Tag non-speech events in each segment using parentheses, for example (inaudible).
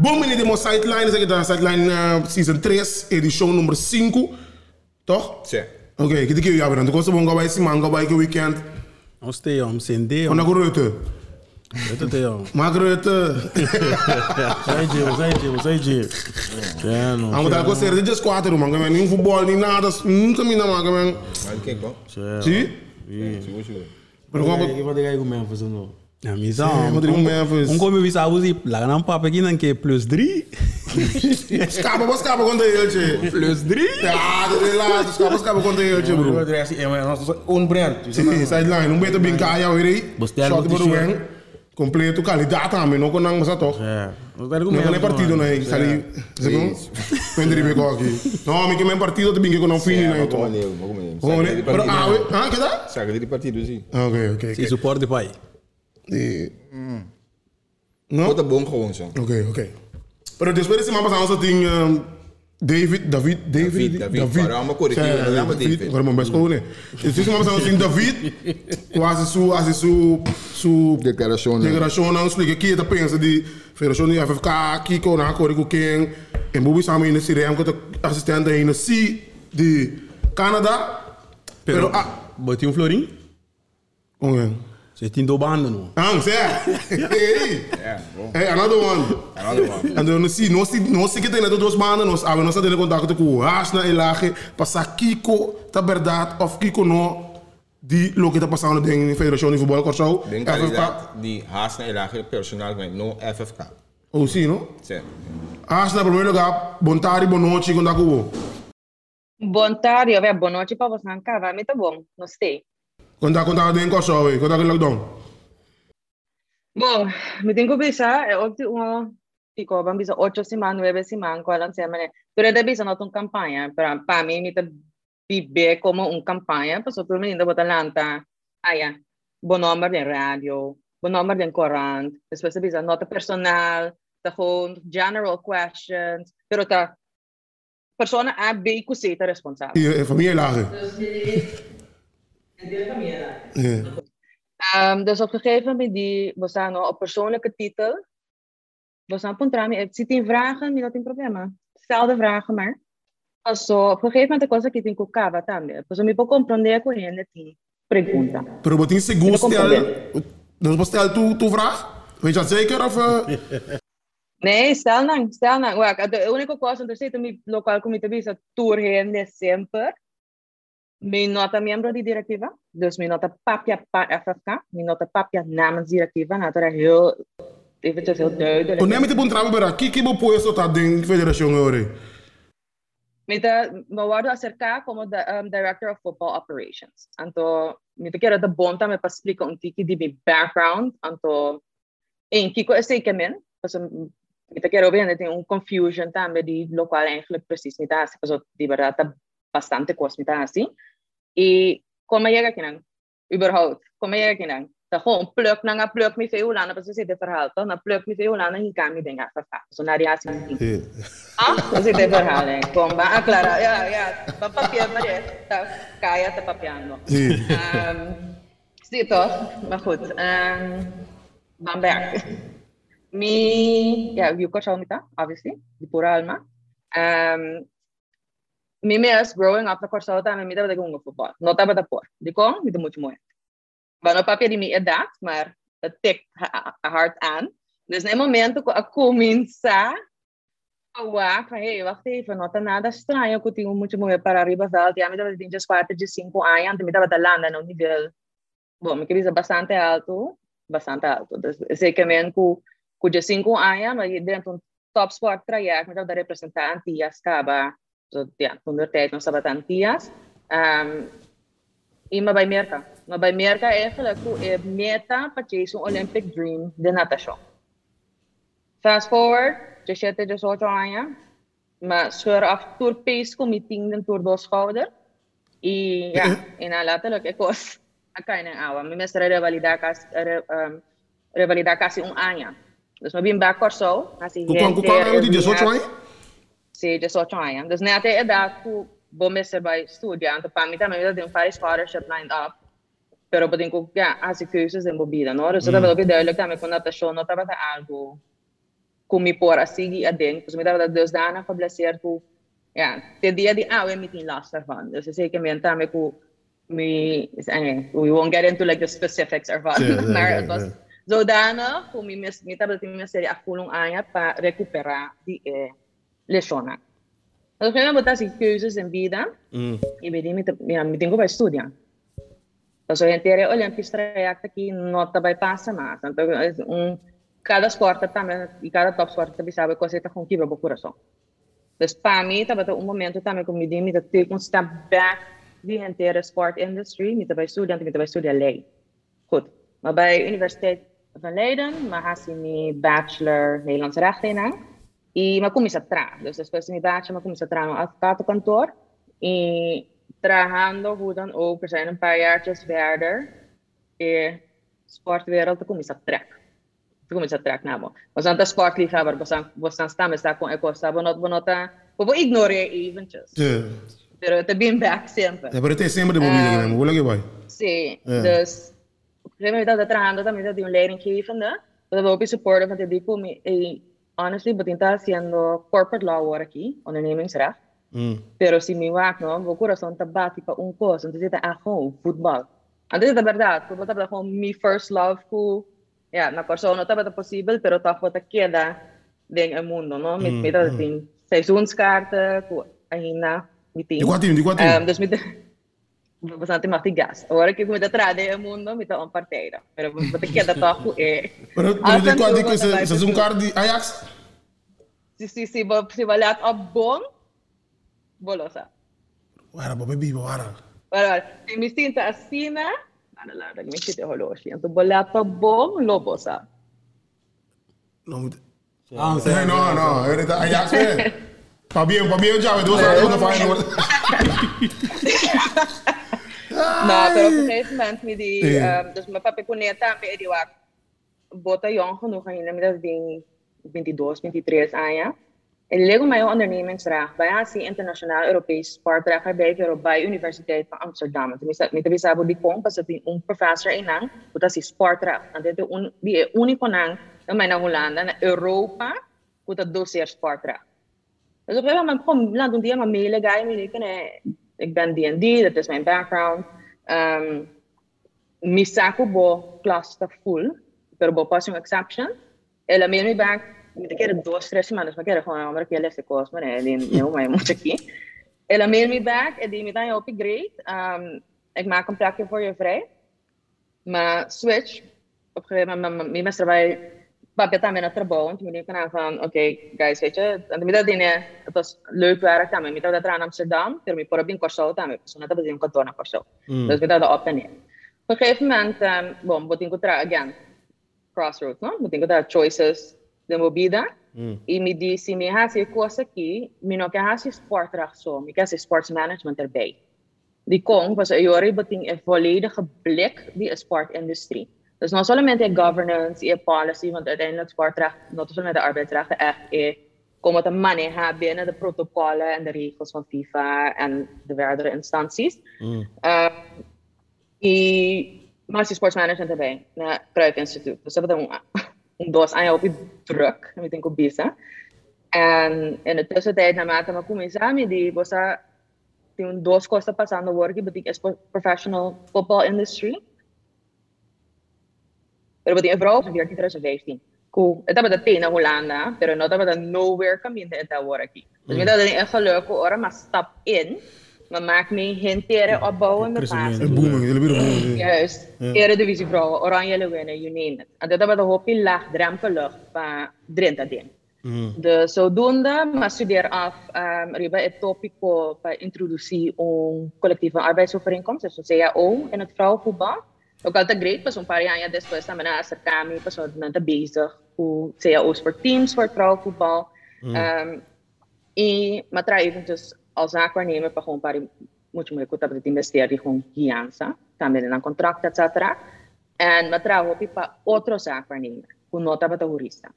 Bom, (laughs) de sideline, zeg ik dan, sideline uh, season 3, edition nummer 5. Toch? Sim. Ok, que te que eu abro, então você vai vai esse manga vai que weekend. Não sei, om sende, om. Onde agora Weet het, om. Margaret. Sai de, sai de, sai de. Ja, não. Vamos dar com certeza de quatro, manga, nem futebol nem nada, nunca me na manga, man. Mas quem bom? Sim? Seguro, seguro. Pero como que vai ter que comer fazer no. Ja, Sim, misa. moet ik om Memphis. Um come visa usi, lá não papa aqui não que plus 3. (laughs) Scapa, wat scapa contra ele, che? Plus 3. Ja, dat is laat, scapa, scapa contra ele, che, bro. Un brand. Sim, sideline, não beta bem caia, Shot no por t-shirt. weng. Completo, qualidade também, não conang mas toch? Ja. Não Não é partido, né? Sali, segundo, pendri me aqui. Não, me que men partido te bingo com não fini, comer. Vamos, né? Pero, ah, ah, que dá? Saca de partido, sim. Ok, ok, Se suporte pai. Die... Mm. mm. No? Boom gewoon zo. Oké, okay, oké. Okay. Pero después man mapa sa ting um, ehm, David, David, David, David. David. David. corrigi, o nome David. Agora eh, meu best cone. Esse mapa sa ting David, quase su, quase su, su declaração. Declaração não explica que ele pensa die. Federação die FFK, Kiko na cor com quem, em Bubi me nesse rem que assistente aí no C de Pero, pero ah, botiu um florim? Oh, So Tindo Band no. Thanks, yeah. yeah bro. Hey, another one. Another one. and then see, no see, no see che tenete dos band nos avevano stato in contatto con Ashna e Lache, passa Kiko Taberdat of Kiko no die lokita passano in federazione di voetbal Corso. FFK di Ashna e Lache personal no FFK. Oh sì, no? Sì. Ashna per me lo gap Bontari Bonoci con Dakubo. Bontari, vabbè, Bonoci proprio sancava, metà buon, non stai. Konta konta dengan kau sawe, konta ke lockdown. Boh, mi tengo pesa e eh, oggi uno dico bambi so 8 settimane, 9 settimane, qua insieme. Però da sono andato in campagna, però pa mi mi bibbe come un campagna, eh, passo per me dopo Atlanta. Aia, buon numero di radio, buon numero di corrent, spesso bisogna nota personale, da gewoon general questions, però ta persona A, B, così responsabile. Famiglia larga. Laje Um, dus op een gegeven moment, die, we staan nou op persoonlijke titel. We staan op een tram. Het zit in vragen, niet dat in problemen. Stel de vragen maar. Also, op een gegeven moment, cosa que tem que cava também. Pues me puedo comprender com ele que pergunta. pero botin seguro Eu compreendo. stel dus bestel tu tu vraag weet je dat zeker of uh, (laughs) Nee, stel não, stel não. Ué, a única coisa que eu sei também local como te visa tour em dezembro. Minota membro di directiva. Dus Minota Papia eh, FFK. Minota Papia namens directiva. Nou, dat is heel, eventjes heel duidelijk. Hoe neem je het bontram bij Kiki Bopoe zo dat ding, federation hoor. Met de Mawado Acerca como de, um, director of football operations. Anto, mi te quiero de bonta me pa explica un tiki di mi background. Anto, en Kiko is zeker min. Dus mi te quiero bien, er is een confusion daarmee die lokaal eigenlijk precies niet daar is. Dus die verdad bastante cosmita En kom maar jag kring überhaupt, Kom maar jag kring Så gewoon pluk nanga pluk mi veel lana, precies dit verhaal Dan Na pluk mi veel lana, hier kan mi dingen afvragen. Zo naar die asie. Ah, dat is dit verhaal. Kom, maar, ah, Clara, ja, ja. Ba, papier, maar dit. Kaya te papiano. Zie toch? Maar goed. Um, Bamberg. Mi, ja, wie kort zou mi ta, obviously. Die pura alma. Um, mi mes growing up na Corsao ta, mi de gunga football. No tava da por. Di ko, mi muito muito. Ba no di mi edad, maar het tik hard aan. Dus in momento ko ako minsa Awak, hey, wacht even, não tá nada estranho que eu tinha muito mulher para arriba veld. Ja, me tava de 4 de 5 anos, me tava landa no nível, bom, me queria bastante alto, bastante alto. Dus, zekermente com com de 5 anos, mas dentro um top sport traject, me tava representar Antillas, Caba, ya, tijd nog sabatantías. Um, bij me maar bij merken eigenlijk hoe ik meta para Olympic Dream de natação. Fast forward, 17, 18 anos, me scheuren af door pace committing en door dos schouder. Y ya, en la lo que cos acá en agua. Me de revalidar casi, um, revalidar casi un año. Entonces me back or so. Así 28 I am. Does nate edad ku bome se bai studia, anto pamita me vida din fare scholarship lined up. Pero po din ko kya asi cursus din bobida, no? Resulta mm. vedo che dai lo kame con nata shono tava ta algo kumi por asigi adin, kus mi tava dos dana fa blasier ku ja, te dia di awe mi tin last van. Dus se ke men tame ku mi anyway, we won't get into like the specifics of what. Yeah, maar yeah, it was yeah. zodana kumi mis mi tava seri akulung aya pa recupera di eh lesiona. Dus kaya mo si keuzes in vida, Mm. e vedi mi, mi, mi tengo para estudiar. Então, a gente era Olympics trajecto aqui, nota vai passar mais. Então, é um, cada esporte também, e cada top esporte também sabe que você está com quebra o coração. Dus para mim, estava um momento também que me dei, me dei um step back de inteira sport industry, me estava estudando, me estava estudando lei. Goed, maar bij Universiteit van Leiden, maar had ik mijn bachelor Nederlands recht in aan. E uma comissa tra, dus de proximidade, uma comissa tra, un een paar jaartjes verder, in sportwereld, de comissa trek. De comissa trek namelijk. We zijn de sportliefhebber, we zijn stammen, daar kon con ook staan, we nota, we eventjes. Ja. Pero te bin back siempre. Ja, pero te de? Sí, dus op een gegeven trabajando, dat de un is dat die een dat we ook supporten honestly, Batinta está haciendo corporate law work aquí, ondernemingsrecht. Mm. Pero si mi waak, no, mi corazón está básico un curso, entonces está gewoon voetbal. Entonces, de verdad, fútbol está mi first love, cool. Ya, yeah, na persona está posible, pero está te queda en el mundo, no? Met, mm. met, met, met, met, met, met, met, met, bastante mais de gás. Agora que comida atrás o mundo, me dá uma parteira. Mas vou ter que andar para é. Mas eu digo que vocês um carro de Ajax? Sim, sim, sim. Vou a bom, bolosa. Ora, vou beber, ora. Ora, ora. Se me sinta assim, né? Não, não, não. Me sinta roloxinha. Então, vou lá para bom, lobosa. Não, não, não. Ajax, né? Para bem, para bem, já. Duas horas, duas horas. Maar pero op een gegeven moment met die, um, dus mijn papa kon net aan bij die wak. Bota jong genoeg aan je, dat ding 22, 23 aan ja. En lego mij een ondernemingsrecht bij AC Internationaal Europees Sportrecht bij de bij Universiteit van Amsterdam. Tenminste, met de die komt, pas een professor in ang, dat is sportrecht. En dit is die unico nang, na mijn Hollanda, na Europa, dat dossier sportrecht. Dus op een gegeven moment kom laat een dia maar mailen ga je me kan ik ben D&D, dat is mijn background. Um, misaku bo cluster full, pero bo passing exception. El amigo mi back, me quiere dos, tres semanas, me quiere con hombre que le hace cosas, me no me mucho aquí. El amigo mi back, en die me dan upgrade. Um, ehm, ik maak een plekje voor je vrij. Maar switch, op een gegeven moment, mijn meester bij Papi também na trabalho, então eu kan van, oké, guys, weet je, aan de middag dingen, het was leuk werk também, middag dat in Amsterdam, pero mi por bin Kosovo também, so nata bazin kantor na Kosovo. Dus middag dat op en neer. Op een gegeven moment, um, bom, vou encontrar, again, crossroads, no? Vou encontrar choices de movida, e me disse, me hasi coisa aqui, me não quer hasi sport só, me quer sports management erbij. Die kom, was een jaren beting een volledige blik die sportindustrie. Dus not solamente a governance e a policy, want uiteindelijk sportrecht, not solamente de arbeidsrechten, echt eh, komen te maneja binnen de protocollen en de regels van FIFA en de verdere instanties. Uh, e Master Sports Management erbij, na Cruyff Institute. Dus dat was een, een dos aan op druk, met een kubisa. En in de tussentijd, naarmate me começar die was tem duas coisas passando work, but é professional football industry. Pero beting een vrouw van 14 2015. Cool. Het hebben de na Hollanda, pero no hebben de nowhere kami de eta work aqui. Dus met dat een gelukkig ora maar stap in, maar maak me hintere opbouwen met fase. Een booming, jullie weer booming. Juist. Eredivisie vrouwen, oranje winnen, you name it. En dat hebben we hoop in laagdrempelig van Drenthe din. De zodoende, maar studeer af, um, riba het topico para introduzir um coletivo arbeidsovereenkomst, dus CAO in het vrouwenvoetbal. Ook altijd great, pas een paar jaar después naman na acercami, pas wat na bezig com CAO's voor teams voor het vrouwenvoetbal. Um, e matra eventus als zaakwaarnemer pa gewoon para muito muito kuta para investir com guiança, também na contrato, etc. En matra hopi pa outro zaakwaarnemer, com nota para jurista.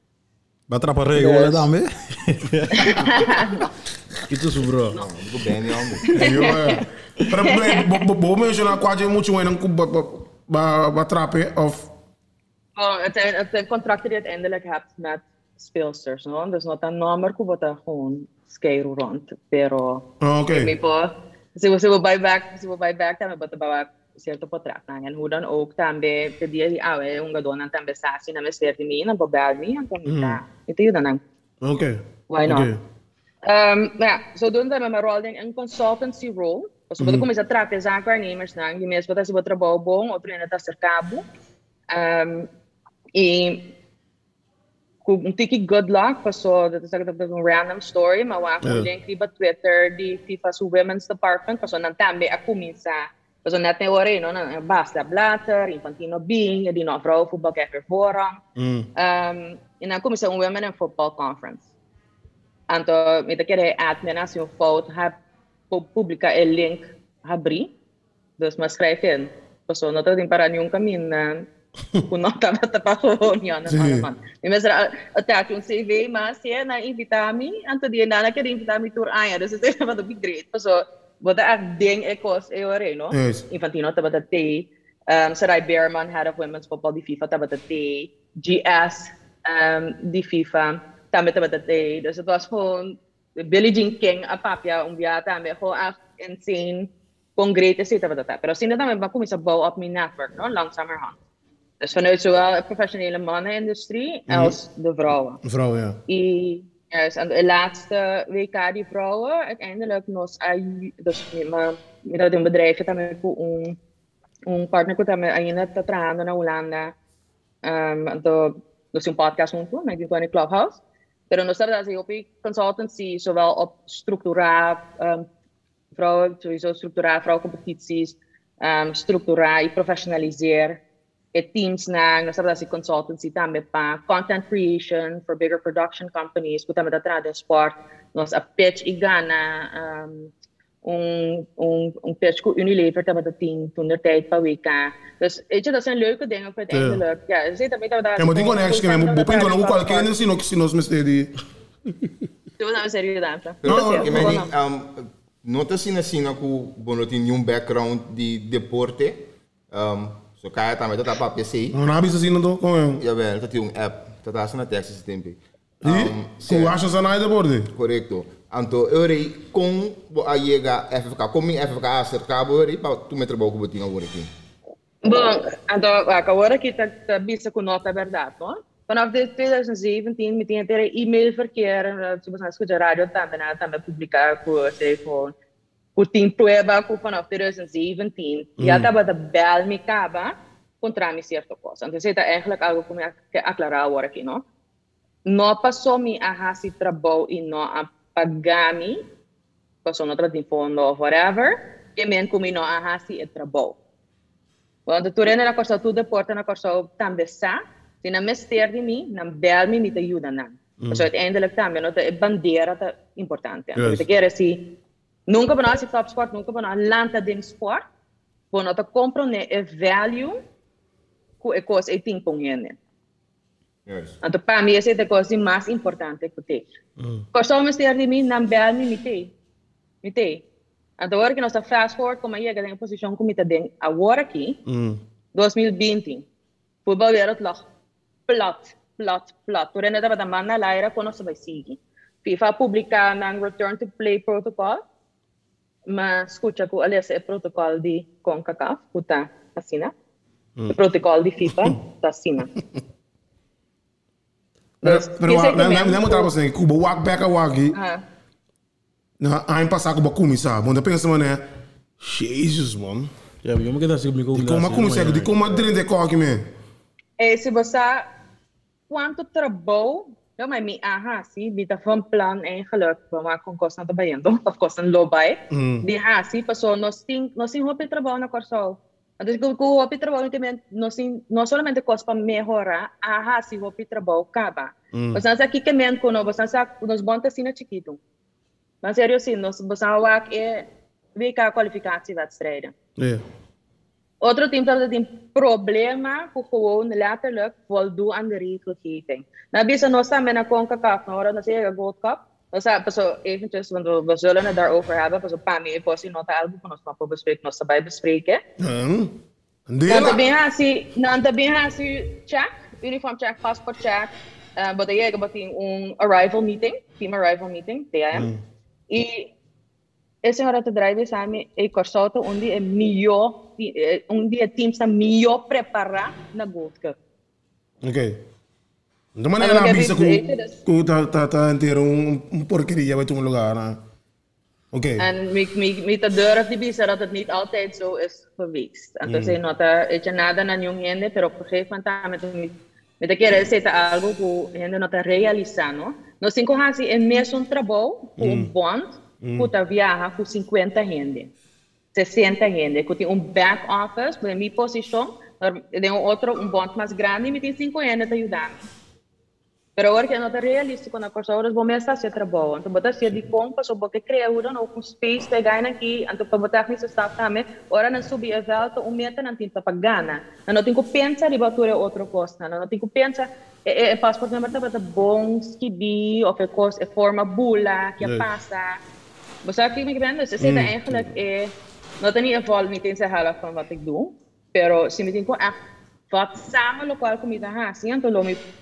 Wat trappen regelen Yes. weer? Itu su bro. Go bem, meu amor. Yo, eh. Pero bo bo mencionar quase muito em um ba ba wat trappen of? Oh, het, zijn, het die je uiteindelijk hebt met speelsters. No? Dus not een nummer, maar gewoon skeiro rond. Pero, ah, oké. Okay. Ze, ze wil buyback, ze wil buyback, dan hebben we cierto contract en hoe dan ook, tambe te dire di ah, è un gadona tambe sassi na mester di mina, bobarmi, antonita. Mm. Ito yun lang. Okay. Why not? Okay. Um, ehm, nou ja, zodoende met mijn rol in consultancy role. Na, die mensen wat ze wat trabalho bom, outro ainda está cercado. Um, e com um tiki good luck, passou, dat is dat een random story, ik denk die op Twitter, die FIFA su Women's Department, passou nan tambe a começar, passou net ne ore, no, na basta blatter, infantino bing, die nog vrouw voetbal kijken voorrang. Mm. Um, kom je een Women in Football Conference. En toen, met de admin een fout hebt, pu- publica el link abrir. Dus maar schrijf in. Persoon dat in Paranjong kamin. Kung nota aan tapahon yun. Ni mesra attack yung CV mas yan na invitami. Anto di na nakita invitami tour aya. Dus het is een van de great. zo wat de ding ik was, eh, ik ore no. Infantino tabata te. Um, Sarai Behrman, head of women's football die FIFA tabata te. GS um, ehm, di FIFA. Tama tabata te. Dus het was gewoon Billie Jean King, a papia, um viata, me ho af insane concrete zitten wat dat hebben. Als zien dat dan kom je zo bouw op mijn netwerk, no? langzamerhand. Dus vanuit zowel de professionele mannen industrie mhm. als de vrouwen. Vrouwen, ja. I, yes, en de laatste WK die vrouwen, uiteindelijk nos ai, dus met dat bedrijf, dat ik een, een partner dat heb ik te naar Hollanda. Ehm, um, dat dus een podcast ontmoet, met die Clubhouse ondersteunen dat COP Consultancy zowel op structuraal um, ehm, vrouwen, sowieso structura, vrouwencompetities, um, structura e professionaliseer. het teams na, nasa si consultancy também para content creation for bigger production companies, kunnen we dat trade sport, nós a pitch e gana um, om, om, om PESCO Unilever te hebben team toen de tijd van WK. Dus weet je, dat zijn leuke dingen voor het eindelijk. Ja, ja zit ermee dat we daar... Ja, maar die kon eigenlijk... Maar Bopin kon ook wel kinderen zien, ook zien als mensen die... Toen we serieus aanvragen. Nou, ik ben niet... Oh, ehm, Nota zien is zien ook bonot in nieuw background die deporte. Ehm, zo kan je het aan met dat papje zien. Oh, nou, heb je ze zien dat ook? Oh, Jawel, dat is een app. Dat is een tekstsysteem. Die? Hoe was je ze aan het worden? Correcto. Então, eu rei com a chega FFK, com minha FFK acerca, eu rei para tu me com o botinho agora aqui. Bom, então, agora que está tá bisa com nota verdade, não? Vanaf de 2017 met die ter e-mailverkeer en uh, zoals de radio também na também publicar com sei com com team prueba com vanaf 2017 já estava de bel me caba contra me certo coisa. Então, isso é eigenlijk algo que me que aclarar agora aqui, não? Não passou me a hasi trabalho e não a pagami, passou no outro fundo ou whatever, e men não a hasi e trabalho. Want tu rende na corsa tu deporta na corsa também sa, se na mester de mim, na bel me me te ajuda na. Mm. So uiteindelijk também, bandeira tá importante. Yes. Yes. Te quer assim, nunca para nós top sport, nunca para nós lanta de sport, para nós te compreender e value que é coisa é tem pongendo. Yes. Então para mim essa é a coisa mais importante que tem. Corsa o mester de mim, na bel me me te, me te. Então agora que nós tá fast forward como aí a posição como está dentro agora aqui. Mm. 2020. Voetbalwereld lag plat, plat, plat. Toen dat we de man naar Leira konden ze bij Sigi. FIFA publica ng return to play protocol. Ma escucha ko alias e protocol di CONCACAF, puta asina. El protocol di FIFA, (laughs) asina. Pero, Kisa na, na, ito, na, mo tapos na, kuba wak back a Ah, na, ayin pa sa ako ba kumisa, mo na pensa mo na, Jesus, man. Ja, maar je moet dat ze publiek ook Di ko makumisa, di ko madrin de kaki, man. eh, se você quanto trabalho eu mas me aha sim bita van plan eigenlijk maar com kosten te bayendo of kosten lobay Mm. di ha sim passou nós tem nós tem hopi trabalho na corso que o hopi trabalho também nós tem não somente costa para melhorar aha sim hopi trabalho acaba mas nós aqui que men quando nós sa nós bonta assim na chiquito mas sério sim nós você wak é VK kwalificatiewedstrijden Yeah. Outro team dat het een problema ku gewoon letterlijk voldoen aan de regelgeving. Na bisa no sa met een CONCACAF, no ora na siya Gold Cup. O sea, pues eventjes, want we, we, zullen het daarover hebben. Dus een paar meer portie nota elke van ons papa bespreken, ons daarbij bespreken. Mm. Dan te bien así, dan te bien así check, uniform check, passport check. wat but yeah, but in un arrival meeting, team arrival meeting, TIM. En Y el señor te drive sami e corsoto undi e mio, undi eh, e team sta mio prepara na gotke. Okay. De maneira na quero que dizer- que tá tá inteiro um um porqueria vai ter um lugar, né? Ok. En met, de durf die bisa dat het niet altijd zo is geweest. En mm. nota, het je nada na yung gente, pero por gegeven moment met met de algo que gente nota realizar, no? No cinco hasi é mesmo um trabalho com um bond, que tá viaja com 50 gente. 60 gente, que tem um back office, por minha posição, tem outro, um bond mais grande, e me tem 5 gente te ajudando. Pero agora que não é realístico na coisa, agora vou começar a ser trabalho. Então, botar se de compra, só porque cria ura, não com space, pegar aqui, então, para botar nesse staff também, ora não subir a volta, um meta não tem para gana. Não tem que pensar de bater outra coisa, não tem que pensar, é, é, passport number tá para bom, skibi, of é coisa, é forma bula, que Nee. passa. Você aqui me vendo, você mm. eigenlijk é, não tem evolve, niet eens helft van wat ik doe, pero se me tem que, ah, wat samen lokaal comida hasi, então, lo me por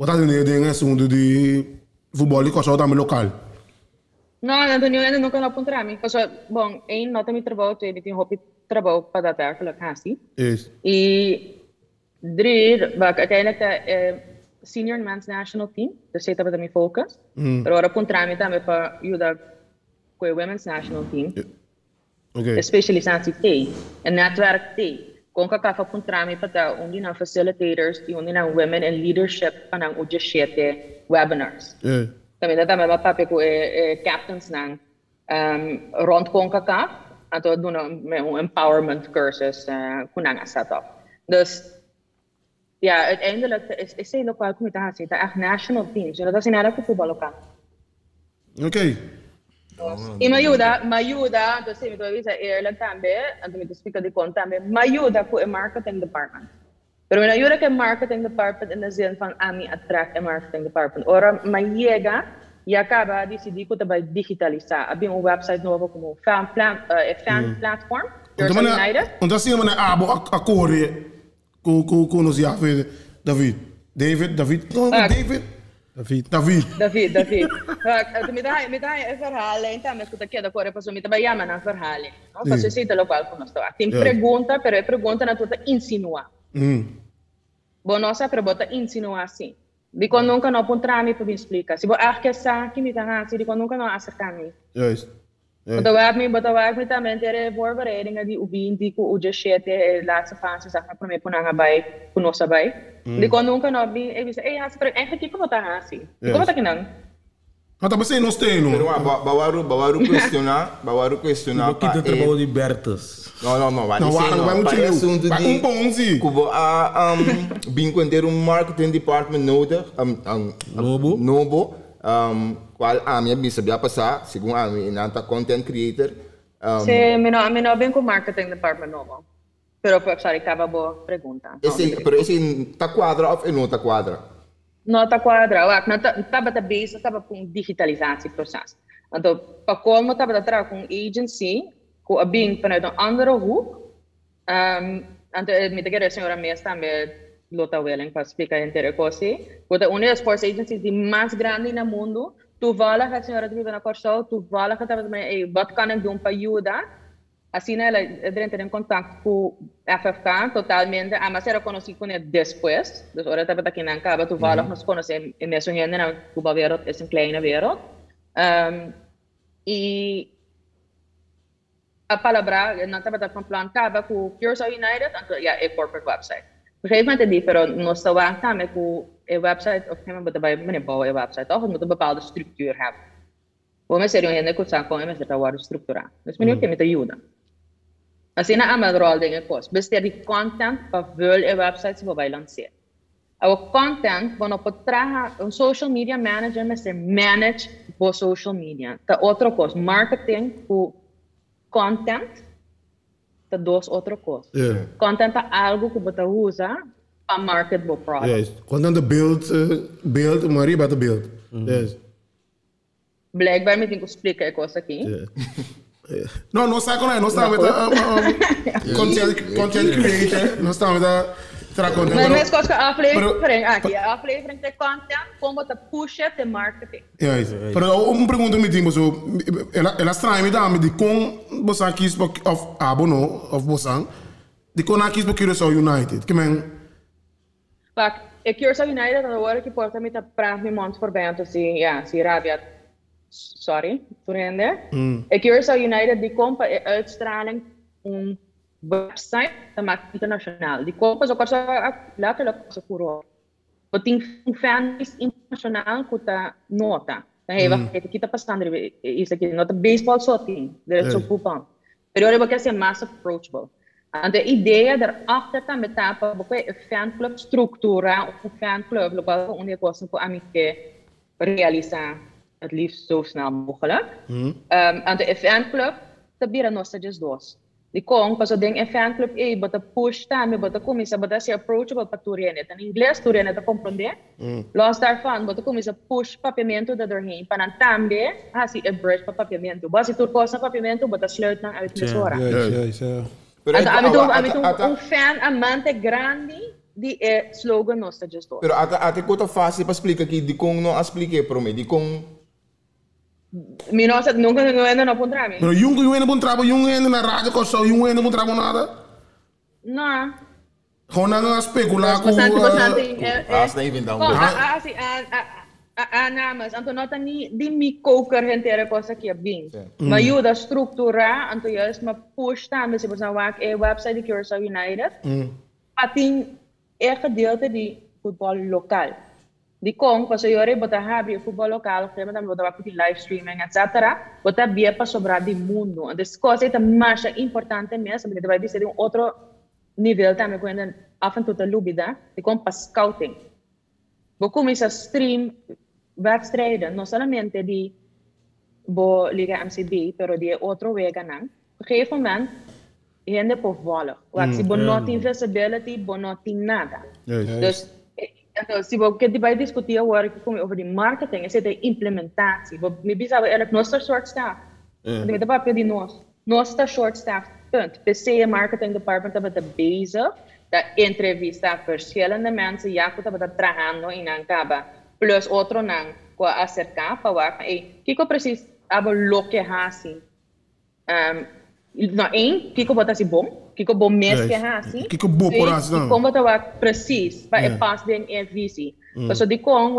botar de de assunto de futebol e corso também local. Não, não tenho ainda nunca na pontra mim. Porque, bom, em nota mi trabalho, tu tem hobby trabalho para dar para lá assim. Is. E waar ik uiteindelijk de eh, senior men's national team, dus zit dat mijn focus. Mm. Ahora puntrami também para ajudar com o women's national team, Ok. especialisatie T, een netwerk T. CONCACAF ang puntrami pata facilitators, only ondina women in leadership kanang uja siete webinars. Eh. Tami dat na tama eh, eh, captains nang um, rond CONCACAF Ato doon na empowerment cursus uh, eh, kunang asato. Dus ja, uiteindelijk is, is de lokale communicatie, dat echt national teams. En dat is in elke voetballokaal. Okay. Ok. Y me ayuda, me ayuda, entonces me todavía dice Ireland también, entonces me explica de con también, me ayuda con el marketing department. Pero me ayuda el marketing department en el zin van a mí attract el marketing department. Ahora me llega y acaba de decidir que te va a digitalizar. Había un website nuevo como fan, plan, uh, fan platform, Girls Então, United. então assim, mano, abo a corre com com com nos já fez David. David, David. David. David. David. David, David. Uh, mi dai, mi dai il verhalen, então me escuta aqui da cor, passo mi trabalhar na verhalen. No? Sì. Passo sito local como estou. Tem Yeah. pergunta, pero é pergunta na tuta insinuar. Hum. Bom, nossa pergunta insinuar assim. Di ko nunca no puntrami pa explica. Si bo ah que sa kimi ta si di ko nunca no acercami. Juist. Juist. Botawag mi botawag mi também ter voorbereiding di ubi di ko uja shete laatste fase sa ka prome puna nga bay kuno sa bay. Di ko nunca no bi e bisa eh has pero eigenlijk kiko ta hasi. Di ko Yes. ta kinang. Mas também sei não tem, Pero não. ah, ba- bawaru bawaru (laughs) questionar, bawaru tem pa eh, de Bertas. Não, não, não, vai Não, dizer vai- não. vai muito Pa assunto com pão, sim. Kubo a um bem ter um marketing department nodig, um, um, Nobo. nobo, um, qual a minha bisa bia passar, segundo a minha nanta content creator. Um, Se mi no mi no ben ko marketing department no. Pero sorry, acaba bo pergunta. No, esse, pero esse tá quadra of não tá quadra? Nota quadra, wak, nota, taba ta base, taba kung digitalisatieproces. Então, pa como taba ta tra kung agency, ko abing vanuit een andere hoek, um, anto, met de kere senhora mesta me Lota Welling para explicar inteira coisa. Porque uma das sports agencies mais grande no mundo, toevallig a senhora vive na Corsol, toevallig dat também, hey, wat kan ik doen para ajudar? Assim, ela entrou em contato com a FFK totalmente, mas eu conheci com ele depois. Então, agora estava aqui na Ancaba, tu vai, nós conhecemos nessa gente, na Cuba Verot, é um kleine Verot. Um, e a palavra, não estava com plantava com o Cures United, yeah, é corporate website. Op een gegeven moment in die periode zo aan website, of een gegeven moment bij meneer bouwen website, toch? Het moet een bepaalde structuur hebben. Hoe mensen erin kunnen komen en mensen daar waar de structuur aan. Dus meneer kan met de Juda. Als je na amal rol dingen kost, besteed die content pa vul een website sa babai lanceer. Our content, bueno, por un social media manager, me se manage por social media. Tá outra coisa, marketing por content, tá duas outra coisa. Yeah. Content é algo que você usa para market o product. Yes. De beeld, uh, beeld, maar hier bij de beeld. Yes. Blijkbaar me tenho que explicar a coisa aqui. Yeah. (laughs) Yeah. No, no con él, no está met um, um, content, content creator, no met. Mas pero- mesmo coisa que a aflevering, aqui, a aflevering de content, como te puxa de marketing. Yes. Pero um pergunta me tempo so, ela ela estranha me dá me de com bosan kies of abono of bosan. De con kies por Curaçao United. Que men Pak, ik zo United dat hoor ik je porta met de praat met mond voorbij om te zien, ja, zie Rabia. Sorry, vrienden. Ik keer zo United die komt bij uitstraling een website, dat maakt internationaal. Die komt zo kort letterlijk zo voor. Wat die fan is internationaal kuta nota. Dan heeft we kita is aqui nota baseball só tem, is zo voetbal. Pero eu quero ser mais approachable. En de ideeën daarachter dan met tapa, porque een fanclub structura, een fanclub, lokaal onde kosten voor amique realizar het liefst zo snel mogelijk. Ehm, mm. and the FN club, nog nossa, desdoce. De kong, pas ding in fanclub, ei, but a push time, but a comissa, but approachable para tu renet. Em inglês tu renet a compreender. Mm. Los darfan, but a push papiamento da dorhim, para também, ah, se een bridge para papiamento. Mas se tu posta papiamento, but a sluit na Ja, ja, ja. yes. Há um fan amante grande de eh, slogan nossa gestora. Mas há fase explicar Mi nossa nunca não ainda não encontrar mim. Pero yung yung ene trabo, yung ene na radio ko so, yung ene trabo nada. Na nga specular ko. Bastante, bastante. Haas na even down. Bom, a- assim, a- a- a- a namas, anto nota ni di mi koker hentere cosa que bem. Ma ajuda a estruturar, anto juist ma push também se você wak e website de Curaçao United. Ating é gedeelte de voetbal lokaal. Die kong, pas yore bota habri voetbal lokaal, kaya madam bota wak live streaming, etc. Bota bia pa sobra di mundo. Dus cosa é mais importante mesmo, porque vai dizer um outro nível também quando af en toe te lubida, die komt pas scouting. We começam a stream wedstrijden, não somente die bo Liga MCB, pero die outro wega nang. Op een gegeven moment, gente por volle. Wat si bo not in visibility, bo not in nada. Yes. Dus, então, se você que vai discutir agora que como over die marketing, é a implementatie. We we eigenlijk short staff. Yeah. Met de papel die nós. Nossa short staff. Punt. PC en marketing department hebben de bezig. Dat entrevista verschillende mensen. Ja, goed hebben dat trabajando in Ancaba. Plus otro nang ko acercar para waar. Hey, kiko precies abo lo que hasi. Um, no, één, kiko bota si bom. Kijk op een meisje Kijk op boekoras dan. Kom wat wat precies, waar ik pas een visie. Mm. Dus die kon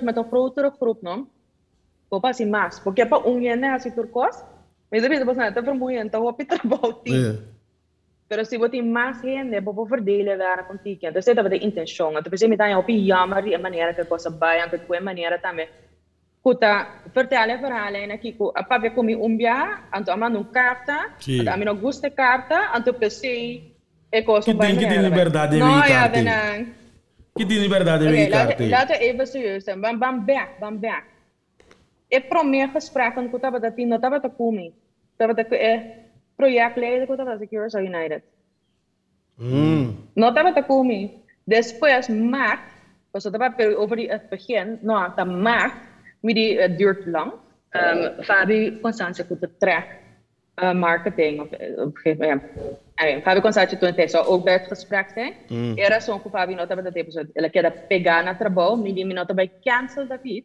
met een grotere groep nam. Papa si mas, porque pa ungene así turcos. Me dice, pues nada, te vermoeiend, dan op je trabouti. Pero si wat in dan verdelen daar een. Dus dat de intentie. Dat betekent dat op een jammer die manier dat kun manier. Escuta, Forteale Verhalen, Kiko, a Pabia Kumi Umbia, Anto Amando um carta, Anto Amino Gusta carta, Anto PC, Eco Que tem que ter liberdade em carta. Que tem liberdade em carta. Laten we even serieus zijn. Bam, bam, bam, bam, bam. Ik probeer gesprekken met dat team, dat hebben we te komen. Dat hebben we projectleider, dat hebben we Secure so United. No estaba Takumi. Después, Mac, pues estaba pero over het begin, no, hasta Mac, met die het duurt lang. Um, Fabi Constance goed te track uh, marketing of eh, op een gegeven moment. Ja. Fabi Constance toen het zou ook bij het gesprek zijn. Era só com o Fabi nota dat tipo, ela quer pegar na trabalho, me me nota vai cancel da fit.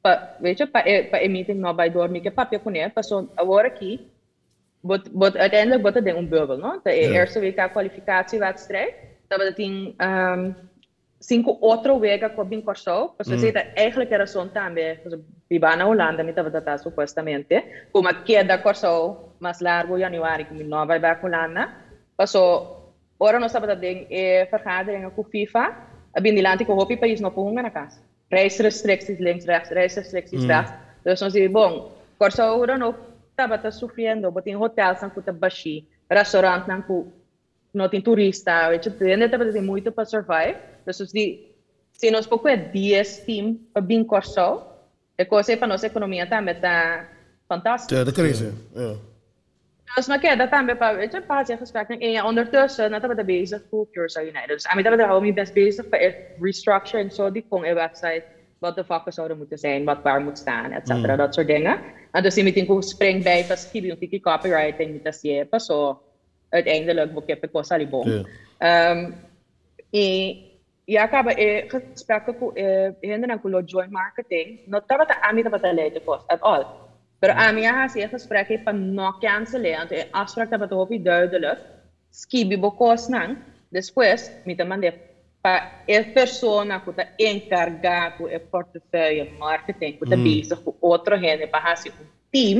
Pa, weet je, pa, eh, pa meeting nou bij door, me que papel com ele, passou agora aqui. Bot, bot, uiteindelijk wordt het ding een bubbel, no? De eerste week kwalificatiewedstrijd, dat we dat in um, cinco outro com bem corso, pues mm. dat eigenlijk era son também, viva na Holanda, me tava tata supostamente, como queda corso mais largo januari, como não vai para Holanda, passou, ora nós estava ding e vergaderingen com FIFA, abin nilante com hopi país no punga na casa. Reisrestricties links, rechts, reisrestricties mm. rechts. Dus nós dizemos, bom, corso ora no estava sofrendo, botin hotel sang kuta bashi, restaurant nang ku não tem turista, je, ainda estava muito para survive. Dus die se nós pouco é 10 team para bem corso, é coisa para nossa economia também tá fantástico. Ja, dat crazy. Ja. Dus maar kijk, dat hebben we weet je, paar jaar gesprek. En ja, ondertussen, dat hebben we bezig voor Curacao United. Dus aan dat we best bezig voor het restructure en zo, die kon een website, wat de vakken zouden moeten zijn, wat waar moet staan, et cetera, dat soort dingen. En dus je meteen hoe spring bij, pas kibi yung tiki copywriting, niet als je, pas zo, uiteindelijk, boek je pe cosa libong. Um, e యాకాబ ఏ స్పెక్కకు ఏందన కులో joint marketing నొత్తవత ఆమిత leidt post at all. Pero mm. Ami haar se gesprek van no cancelen want je afspraak dat op duidelijk. Skibibo kost nang. Después mi te mandé para el eh, persona que está encargado el portfolio marketing que mm. está otro gente para En un team.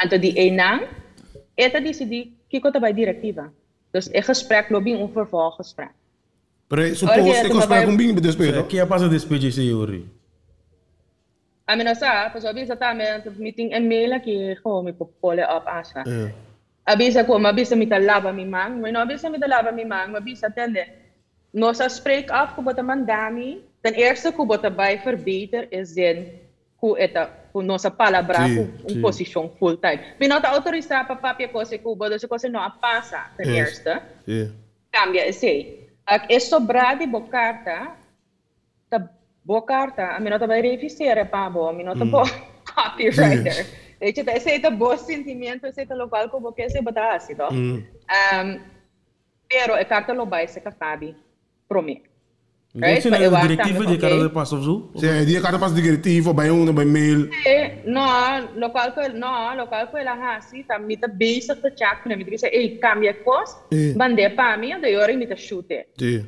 Entonces die enang eta decidi que conta bij directiva. Dus een gesprek lobby een vervolggesprek. Pero Olha, suppose tu que cos vai- para com bing de O despeito. que é passa despedir esse Yuri? A mim não sabe, mas avisa também, meeting e-mail aqui, como me follow up asa. Ja. Avisa ko, mabisa mi talaba mi mang, mas não avisa mi talaba mi mang, mabisa tende. Nossa spreek af ko bota mandami. Ten eerste ko bota bij verbeter is in ko eta ko nossa palavra Sim, ko um sim. posição full time. Minota autorizar pa papia se bodo se ko se não passa. Ten. Ja. cambia esse. Ek is so braadi bokarta ta bokarta amino ta bai fissiere pabo amino ta mm. bo (laughs) copywriter. Deci ta ese ta bo sentimento ese ta local ko bo kese bata asi to. Um mm. ehm, pero e carta lo bai se ka fabi. Promi. Right? Sino yung direktivo, okay. di ka rin pas of zo? Sì, di ka rin pas direktivo, bij uno, bij mail. Eh, no, lokal ko, no, lokal ko lang hasi, tam mi ta basic ta chat, mi ta say, eh, cambia kos, bande pa mi, de ore mi ta shute. Sì.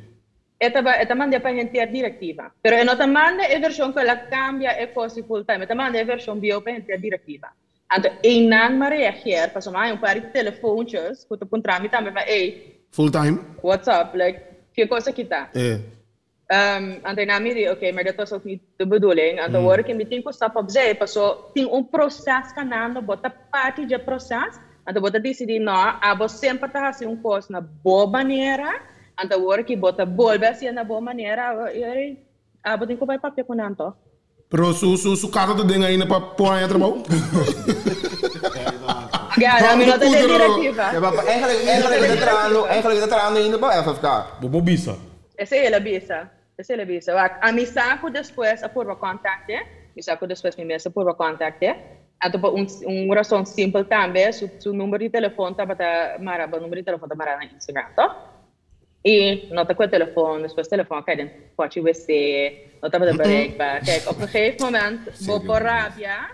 Eta, eta mande pa gente a direttiva. Pero e no ta mande e version ko la cambia e kosi full time, eta mande e version bio pa gente a direttiva. Anto, e nan ma reageer, pas om hai un pari telefoontjes, cioè, kutu kun trami tamme, hey, full time. What's up? Like, che cosa kita? Eh. Um, anto, nami di, oké, maar dat was ook niet de bedoeling. Anto, mm. hoor ik in meeting ko stap op zij, pas zo, ting un proces kanando, bota parte de proces, anto, bota decidi, no, abo sempre ta hasi un coisa na boa maneira, anto, hoor ik bota volve assim na boa maneira, e abo tem que vai papel com nanto. Pero su su su carta de ding aí trabalho. Ja, a minha nota é Vamos, diretiva. Ja, maar eigenlijk, is het eraan, eigenlijk is het eraan in de bij FFK. Bobo Bisa. Essa é la visa. Essa é a Bisa. A missa que depois a por contacte, missa que depois me messa por contacte. Ato pa un, un rason simple também, su, su número de telefone tá para mara, o número de telefone tá mara na Instagram, tá? E nota quel telefoon, dus mm-hmm. per telefoon kijk dan wat je wil zien, wat dat betekent bereikbaar. Kijk, op een gegeven moment, boven rabbia,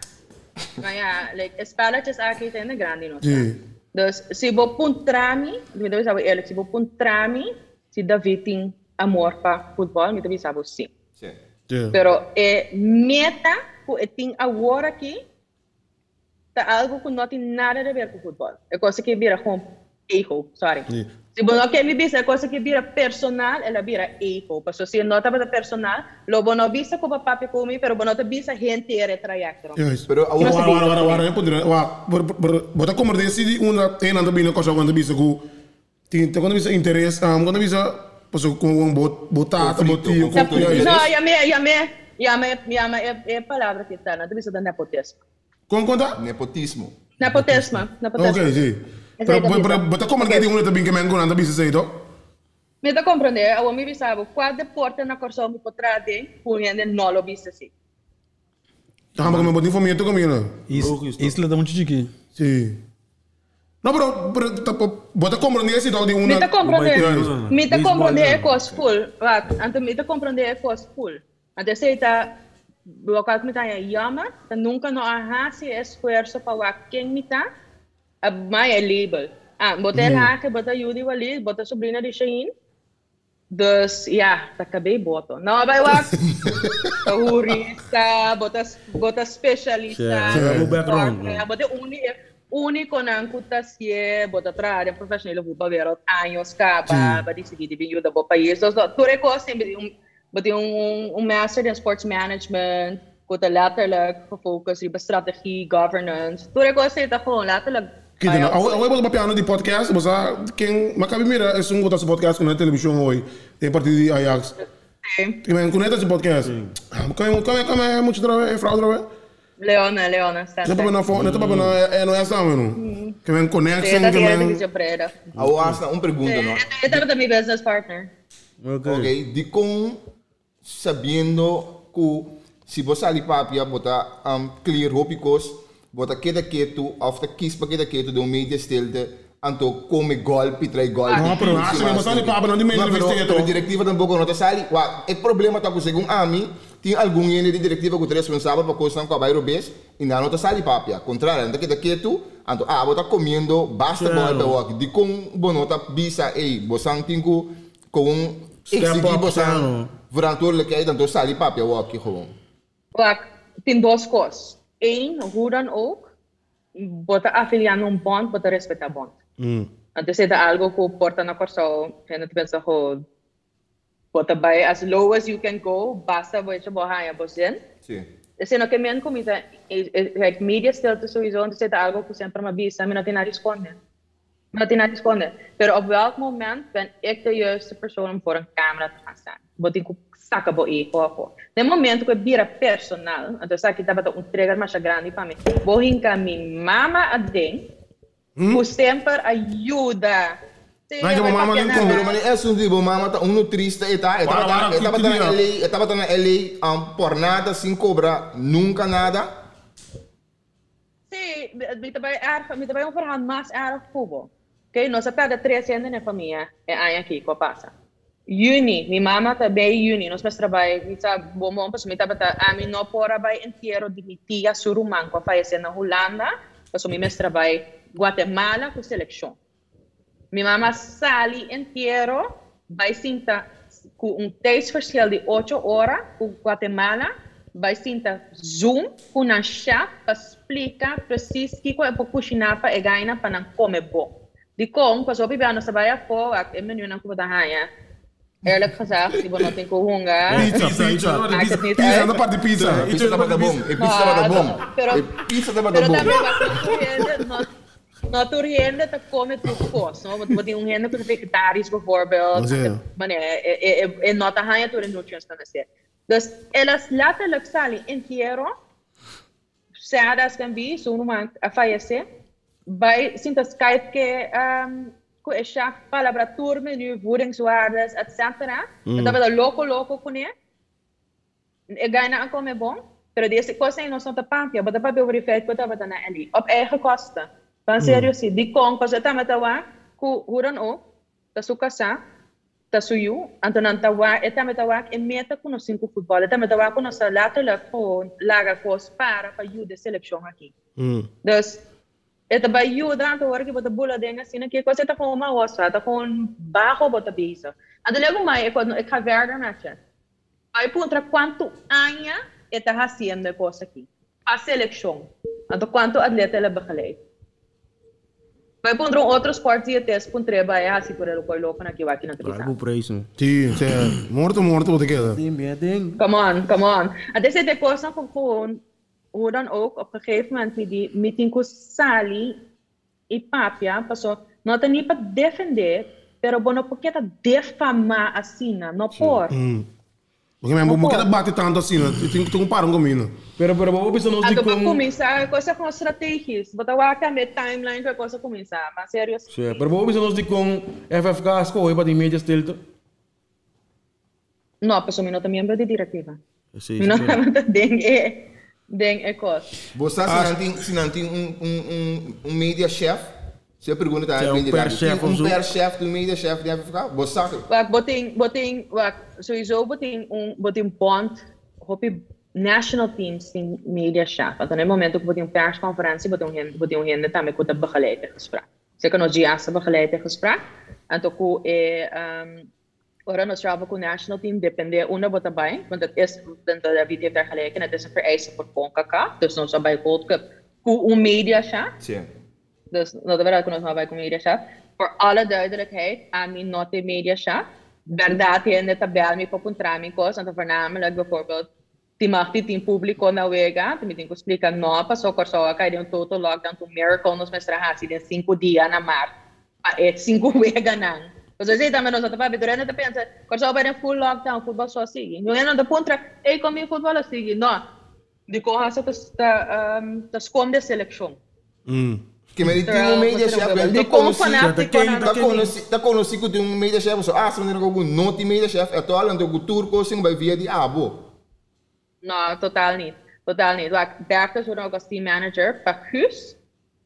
maar ja, like, spelletjes eigenlijk in de grandi nota. Yeah. Dus se bo puntrami, devo essere ehrlich, se bo puntrami, se da viting amor para futebol, me deve saber sim. Sim. Ja. Pero é meta que tem agora aqui, tá algo que não tem nada a ver com futebol. É coisa que vira com erro, sorry. Ja. Se você não quer me dizer, é coisa que vira personal, ela vira erro. Porque se não está personal, lo não visa como papi comigo, pero não te visa gente era trajecto. Juist. Pero Wara awak- wara wara wara eu poderia. Wa, bota como de se uma tem nada bem coisa quando bisa ku. Tem tem quando bisa interesse, quando bisa passo com um bot botar, Conflito, botinho, conflito. com Yes. Não, ya me, ya me, ya me, ya me, é, é palavra que está, não te visa da nepotismo. Com conta? Nepotismo. Nepotismo, nepotismo. Ok, sim. Essa Pero é pero bisa. bota como que me engana, bisa sei to. Me dá compreender, eu me visava, qual deporte na corção me potrá de, punhando não lo vista assim. Tá mas como botinho fomento comigo. Isso, isso dá muito chique. Sim. Não, pero pero tá, bota como nesse tal de. Me compreender, Baseball, me dá baseball, compreender né? é coisa full, right? Então me dá compreender é coisa full. Então se está local que me tá yama, tá nunca não arrasa esforço para quem me tá, a mais é label. Ah, bota ele aqui, bota Yudi ali, bota a sobrinha de Shane. Dus ja, dat kan bij boto. Nou, bij wat? Jurista, bota, bota specialista. Ja, bota uni, único na bota tra área profissional, vou para ver anos capa, para decidir de vir do país. Tudo é coisa, um, bota um, um master in sports management, kuta letterlijk gefocust op strategie, governance. Tudo é coisa, tá gewoon letterlijk. Kita na, awai awai bola piano di podcast, basta quem, makabi mira é um botar podcast com na televisão hoje. Tem partido de Ajax. Sí. Que me conecta esse podcast. Como como como é muito outra vez, fraude vez. Leona, Leona, é Santa. na fone, não é para na é não é essa, mano. Que me conecta, Sí, esta que tiene me que preda. Eu acho uma pergunta, não? Esta es mi business partner. Ok. Ok, de com sabendo que se você ali papia bota um, clear hopicos, bota cada quieto, of the kiss para cada quieto de um media stilte, anto come golpe, trai golpe. Não, acho que você ali papi não de media Não, pero, stilte. pero diretiva tampouco não está sali. Wa, o problema está com segundo a mim, tem algum ene de diretiva que é responsável para coisa com a bairro bes, e não está sali papia. Contrário, anda cada quieto, anto ah, bota comendo basta Claro. golpe, de com bonota bisa, com um Step exigir up, bosang claro. verantwoordelijkheid, dan door sali papia walk gewoon. Wak, tem duas coisas. Um, hoe dan ook, bota afiliar num bond, bota respeitar bond. Hum. Antes de algo que porta na corso, gente pensa que bota by as low as you can go, basta você borrar a você. Sim. Sino que minha comida, like media stilte sowieso, antes de algo que sempre me avisa, me não tem nada a responder. Me não tem nada a responder. Pero op welk moment ben ik de juiste persoon om voor een camera te gaan staan? Wat ik saca bo e poco. No momento que vira personal, então aqui estava um trigger mais grande para mim. Vou hincar minha mama a dentro, Pustemper ayuda. Nah, cuma mama ni kong belum ni es untuk ibu mama tak unu triste eta eta eta eta pata na LA eta pata na LA um, por nada sin cobra nunca nada. Sí, mi também é mi também eh, é um forrado mais era eh, cubo. Ok, nós até de três anos na família é aí aqui co passa. Juni, minha mama também juni, nós faz trabalho, mi tá bom bom, pois mi tá eh, pata a mi não pora vai inteiro de minha tia surumã co faz na Holanda, pois mi mestre trabalho Guatemala com seleção. Mi mama sali inteiro, vai sinta com um tijdsverschil de 8 horas com Guatemala, vai sinta Zoom com um chef para explicar precis o que é para cozinhar para ganhar para não comer bom. De com, pas op ibang sa bayan ko, at e menu ng kumatahayan. Eerlijk gezegd, die não tem com hunger. Pizza, pizza. Ah, que pizza, Pizza, eh? de pizza. E pizza estava bom, pizza estava bom, pero- e pizza estava Pero bom. também vai não não tu Naturgenda tá come tudo força. Vou ter um renda para vegetários, por exemplo. Mas é nota rainha tudo não tinha estado certo. Dus elas lá te luxali em quiero, se adas can bi, so numa a fallece, vai sinta Skype que um, ehm, ku e sha palavra turme nu voedingswaardes etc. Mm. Dat we dat loco loco kunnen. Ik ga naar een komen bon. maar deze kosten in ons op de pampje, maar dat hebben we over die feit, wat we dat naar Ellie? Op eigen kosten. Van sério sim, di kong matawa ku huran o ta sukasa ta suyu anto nan tawa eta matawa e meta ku no cinco futebol eta matawa ku no sa letterlijk gewoon laga kos para pa ju de seleção aqui. Hum. Dus het bij jou dan te horen que bota bula dingen zien que coisa tá com uma ossa, tá com baixo bota bisa. Ando lego mais é quando é caverna mexe. Aí contra quanto anha está haciendo coisa aqui. A seleção. Ando quanto atleta ela begeleid. Vai contra outro esporte e teste com treba é assim por ele coi louco na que vai aqui na Claro, televisão. por preço. Sim, sim. Morto, morto, wat ik heb. Tem, bem. Come on, come on. Dit is de kosten van gewoon, hoe dan ook, op een gegeven moment met die meeting com Sally e Papia, passou, não tem nem para defender, pero bueno, porque tá defamar assim, não por. Porque mesmo, porque dat bate tanto assim? Tem que ter um parão comigo. Pero, pero, vamos pensar nos A de tu vai com... começar, coisa com estratégias, botar o acamé timeline para coisa começar, mas sério, Sim, pero vamos pensar nos de com FFK escolhe para de média stilte. não, pessoal, não tem membro de diretiva. Sim, Não sim. tem, é, tem, é coisa. Você se não tem, se não tem um, um, um, um media chef, você pergunta tá, Tem um tem per chef of um zo. per chef, um media chef, deve ficar, você sabe. Wag boting boting wag sowieso boting um boting bond hopi national teams in media chef. At no momento que boting persconferentie boting hen boting hen também com a begeleide gesprek. Zeker nog GIA's begeleide gesprek. En e um Ora nos travel com o national team depende una bota bem, want het is dentro da vida ter geleken, het is een vereiste voor CONCACAF, dus ons bij Gold Cup, hoe een media chef. Sim. Dus dat we kunnen bij Media. Voor alle duidelijkheid, Ami not a Media Chef. Verdad in de tabel mi papuntramicos, en voornamelijk bijvoorbeeld dit in público na wega, die tem que explicar no, passou por só cai de um total lockdown to miracle nos mestra hasi de cinco dias na mar. Ah, é cinco (laughs) wega nang. Pues así también nosotros, papi, durante te piensas, cuando se va a full lockdown, fútbol só sigue. Não é nada contra, ei, comigo futebol a sigue. Não. De coisa se está está esconde a seleção. Mm. Que me deu um media chef, ele tá com o ciclo de um media chef, só ah, se não algum não tem media chef, é toal ando o turco, sim, vai via de ah, bo. Não, totaal niet. Total niet. Like, daarachter zo'n ook als team manager, Pacus,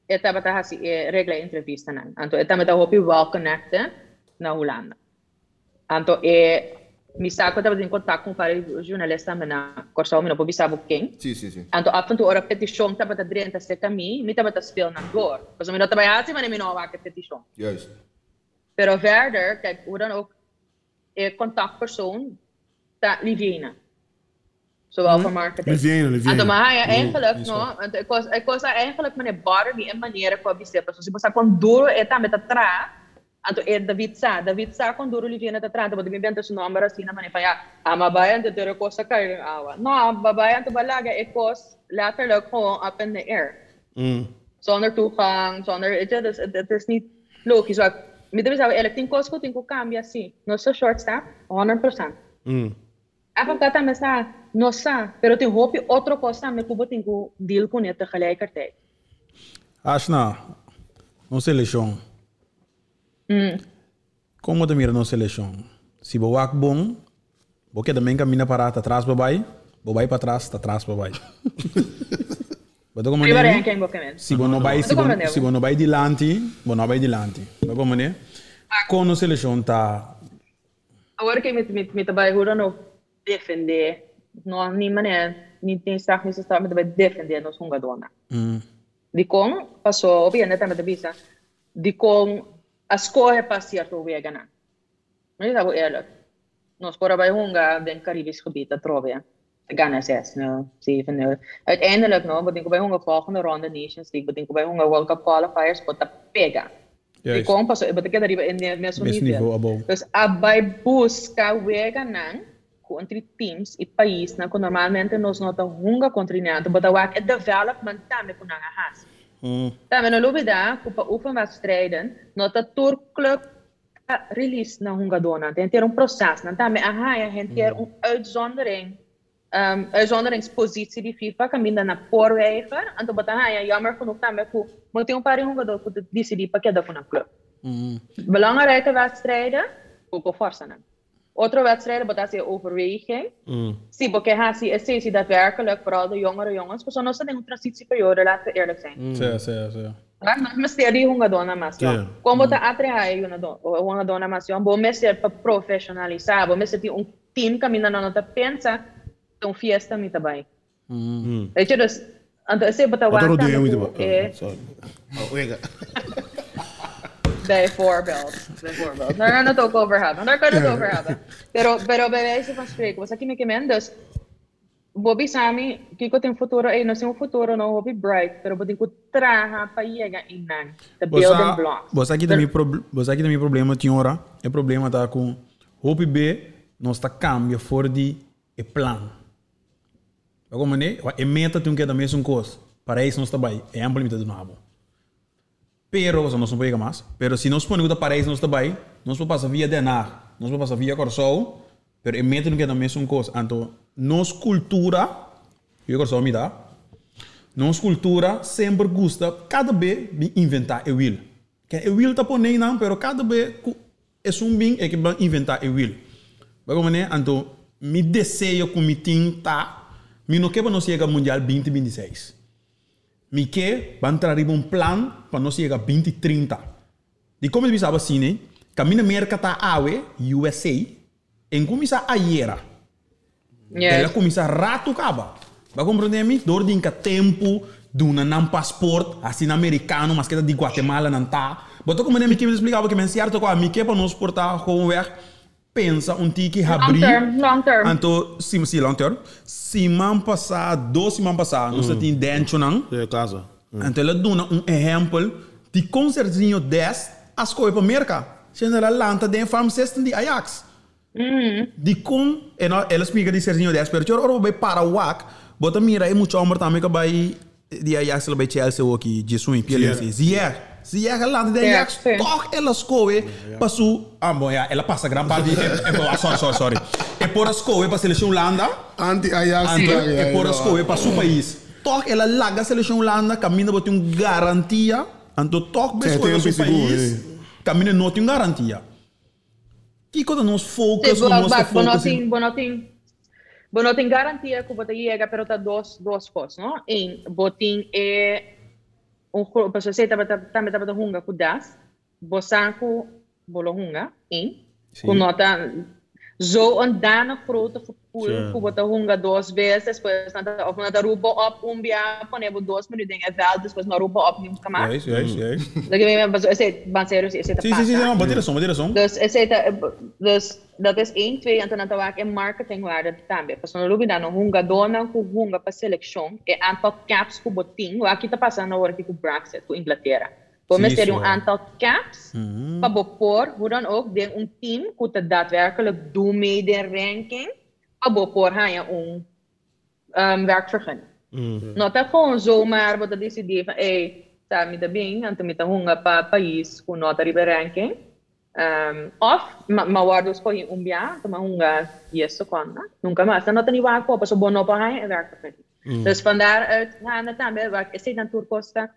het hebben daar hasi regla entrevista nan. Anto, het hebben daar hopi wel connecten na Holanda. Anto, eh mi sa ko tava in contato com vários jornalistas na corsa o meu pobi sabe quem. Sim, sim, sim. Anto af en toe ora petition tava ta drenta se kami, mi tava ta speel na door. Dus mi tava hasi maar mi no wa petition. Juist. Pero verder, kijk, hoe dan ook, eh, contactpersoon, dat Liviana. Zowel voor marketing. Liviana, En Liviana. toen maar Mm, eigenlijk, isso. no, ik was, ik was eigenlijk meneer Barbie en manier kwa bisep. So, si basta kon duro eta met atra, anto e David આ તો એ દવિત્સા દવિત્સા કોણ દૂર લિખી નથી ત્રાંત બધું બેંત નો અમારો સીના મને પયા આમા બાયન તો તેરો કો સકાય આવા નો આ બાયન તો બલાગે એક કોસ લાતર લખો up in the air mm zonder toegang zonder weet je dus het, het is niet logisch wat met de zou elk tinko sko tinko cambia sí no so short sta 100% mm Ako kata mesa no sa pero tin hopi otro cosa me kubo tinko deal kun ete gelijkertijd Ashna ons lechon Mm. Como te mira no seleção? Se o wak bom, porque também caminha para atrás, babai, babai para trás, tá atrás, babai. Mas como né? Se você não vai, se como você não? não vai dilante, você não vai dilante. Mas como né? Com no seleção tá Agora que me me me trabalho agora no defender, no nem mané, nem tem straf nem straf, me trabalho defender nos hungadona. hum, De com passou, obviamente também te bisa, de com a escorrer passear por Veganá. Mas eu estava eerlijk. Nós por Abaiunga, den Caribisch gebied, dat trof je. Ghana 6-0, 7-0. Uiteindelijk, no, bedenken bij honger volgende ronde Nations League, bedenken bij honger World Cup qualifiers, wat dat pega. Die kompas, betekent dat je in het meeste niveau. Dus abai busca Veganá entre teams e país, né, que normalmente nós notamos um continente, mas o development também com. Tamenolobe da, kupa oefenwedstrijden, not dat club release na Hungadona. Dan ter een proces. Dan daarmee aha, je hebt hier een uitzondering. Um, uitzonderingspositie die FIFA kan minder naar voorwijgen. En dan betaal je jammer genoeg dan met hoe moet je een paar Hungadona voor de DCD pakket van een club. Mm. Belangrijke wedstrijden, ook al Otro wedstrijd wat je overwegen. Mm. Zie, bekijk, zie, is, zie dat werkelijk, vooral de jongere jongens, persoonlijk zijn in een transitieperiode, laten we eerlijk zijn. Mm. Sim, sim, sim. Mas mas ter de uma donação. Yeah. Como tá atrair uma donação, bom me ser para profissionalizar, bom me ser um team caminhando não tá pensa, então fiesta me também. Mhm. Então, então se botar o Outro dia eu me Oiga. Bijvoorbeeld. Daar gaan we het ook over hebben. Daar kunnen we het over hebben. Pero, pero bij wijze van spreken, was aqui me men dus Bobby Sami, kiko tem futuro, eh, no tem futuro, no hobby bright, pero botin ko traha pa yega inan, the building blocks. Você aqui também você aqui também problema tinha é problema tá com hope B nós tá cambia for de e plan. Como né? E meta tem que também são coisas. Para isso nós tá bem, é implementado no rabo. Pero nós não pega mais. Pero se nós ponemos para isso nós bem, nós vamos passar via denar, nós vamos passar via corsol, pero e meta tem que também são coisas. Então, nós cultura, eu corsol me dá. Nossa cultura sempre gosta, cada vez, de inventar o will. Que o will tá nem não, pero cada vez é um bem é que vai inventar o will. Vai né? Então, me desejo que me tinta, me não quer para nós chegar ao Mundial 2026. Me quer para entrar em um plano para nós chegar a 2030. E como eu pensava assim, né? Caminho América tá awe, USA, em começar a era. Ela começa rato acaba. Vai compreender me? Dor de tempo, de um não passaporte, assim americano, mas que é de Guatemala não tá. Botou como nem me explicava que me certo com a mim que para nós portar com o ver pensa um tique Long abrir. term, long term. Então, sim, sim, long term. Semana passada, duas semanas passadas, nós tínhamos dentro não. É casa. Então, ela dá um exemplo de concertinho 10 as coisas para o mercado. General Lanta de farm system de Ajax. De com, ela, ela explica de serzinho 10, pero eu oro vai para o WAC, bota mira aí muito amor também que vai de Ajax ela vai Chelsea ou aqui, Jesus em. Zier. Se llega lá, de Ja, ja, sim. toch ela escoe, passou, ah, bom, ja, ela passa gran parte, é, é, ah, sorry, sorry, sorry. É por escoe para seleção Holanda, Anti-Ajax. Anto, ja, ja, é por ja. escoe para seu país. Toch ela larga a seleção Holanda, caminha para ter um garantia, anto toch Sim, escoe tem um para seu país, caminha não tem garantia. Que coisa nós focus, Sim, nós focus bonoting garantia que você chega, pero tá duas, duas coisas, não? Um, boting é um grupo, pessoa sei também também também hunga com das, bosanco bolo hunga, um, com nota zo een dana grote que você hunga duas vezes, depois nada, of nada rubo op um dia, ponebo duas minutos, é vel, depois não rubo op nunca mais. Juist, juist, juist. Daqui vem, mas esse, ban sério, esse tá Sim, sim, sim, bater som, bater som. Dus, eh, dus dat is één, twee, en dan tawag in marketingwaarde também. Pas no lubi dano hunga dona ku hunga pa seleção e aantal caps ku boting, wa kita passa na hora que ku Brexit, ku Inglaterra. We besteden een aantal caps, Mm -hmm. Voor hoe dan ook, de een team het daadwerkelijk doen met de ranking. Voor ga je een um, werkvergunning. Mm -hmm. Not dat gewoon zomaar, want dat is het idee van, hey, samen de bing, en toen met de honger pa país, hoe not de ranking. Um, of, ma, ma guardo scoglio un bia, ma un yes quando, nunca ma stanno tani wa ko pa so op pa hai een werk mhm. Dus van daaruit gaan het aan bij werk. Is dit dan toerkosten?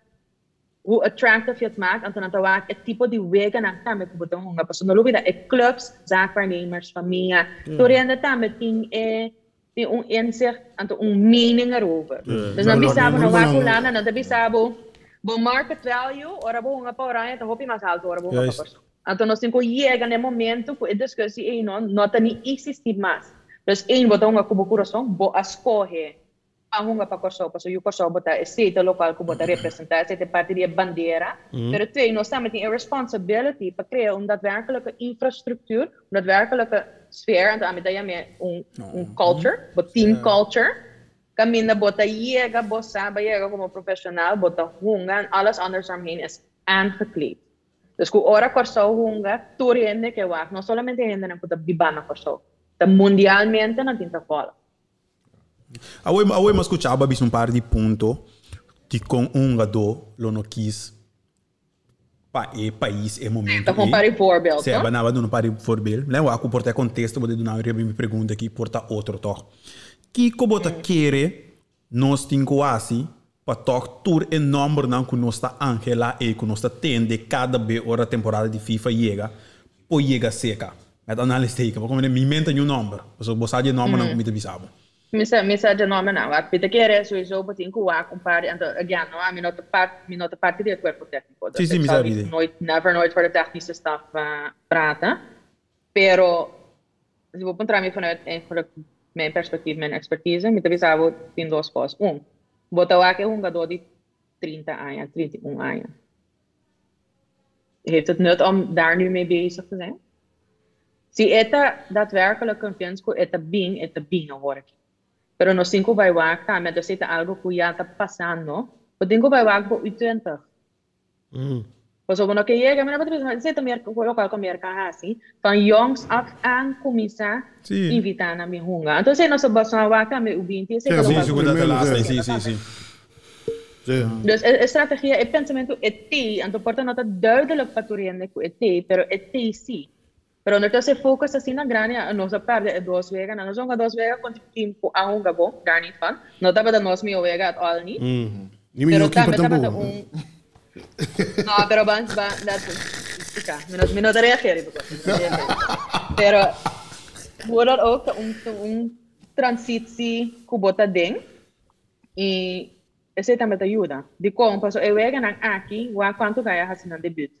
o attractive je het maakt, Antonata Waak, het tipo de wegen na tá met botão honga. Pas no lobby da é clubs, zaakwaarnemers, familie. Mm. en tá met in die tem inzicht en um mening erover. Dus dan bisabo na en dan bisabo Bo market value, ora bo honga pa oranje, dan hopi mas alto, ora bo honga pa persoon. Então, nós temos que chegar no momento que a discussão não, não tem existir Dus één, em botão ahunga para Kosovo, so yuko sobo ta state local kubo ta representante de parte die bandiera Mm. Mm-hmm. Pero twee, no samen die responsibility para creëren om daadwerkelijke infrastructuur, om daadwerkelijke sfeer en daarmee dat je een culture, een team culture. Camina bota llega, bossa, llega como profesional, bota hunga en alles anders omheen is aangekleed. Dus ku ora corso hunga, tu rende que wak, no solamente rende en kuta bibana corso. Ta mundialmente na tinta cola Awe, mas escuchava bis um par de ponto que com um gado lo no quis pa e país e momento. Ta kung pari voorbeeld, Se no? abanava dando para voorbeeld. Lembra aku porta contexto, bode dona ria me pergunta aqui porta outro toch. Que ko bota quere nós tinko asi pa toch tour e number ku nós ta Angela e nós ta tende cada be ora temporada de FIFA chega, po chega seca. Met análise teken, como me menta um number. So bosa de number nan ku mita bisabo. Misa, misa de nome não. A pita que era sowieso botin ku wak, kung pari, então, again, no, a minota part, minota parte do corpo técnico. Sim, sim, misa niet nooit, never nooit voor de technische staf uh, praten. Pero, se vou encontrar me vanuit eigenlijk mijn perspectief, mijn expertise, met de bisabo in dos cosas. Um, bota wak é um jogador de 30 anos, 31 anos. Heeft het nut om daar nu mee bezig te zijn? Si esta daadwerkelijk een fiasco, esta bing, esta bing hoor ik. pero no 5 vai vaca, me decirte algo que ya está pasando, pues 5 vai vaca por 20. Mm. Pues cuando que llega, mira, Patricia, se te merca, juego cual con merca así, tan youngs af an comienza sí. invitar a mi junga. Entonces no se basa en vaca, me ubinti, se sí, sí, sí, sí, sí, sí. Yeah. Dus de strategie, het pensament hoe het is, en de porten dat het duidelijk patroon is hoe het is, maar het Pero ondertussen focus assim na grande, a nossa parte é duas vegas, na nossa duas vegas com team com a hunga bom, daar niet van. Não dá para nós meio vega at all niet. Niet meer Pero também tá tampoco. um No, pero van, van, dat Fica, me não, me não reageren, Pero, hoe dan ook, um, um transitie kubota ding. E esse também te ajuda. De como, passo, eu vega na aqui, wa quanto ganha assim na debut.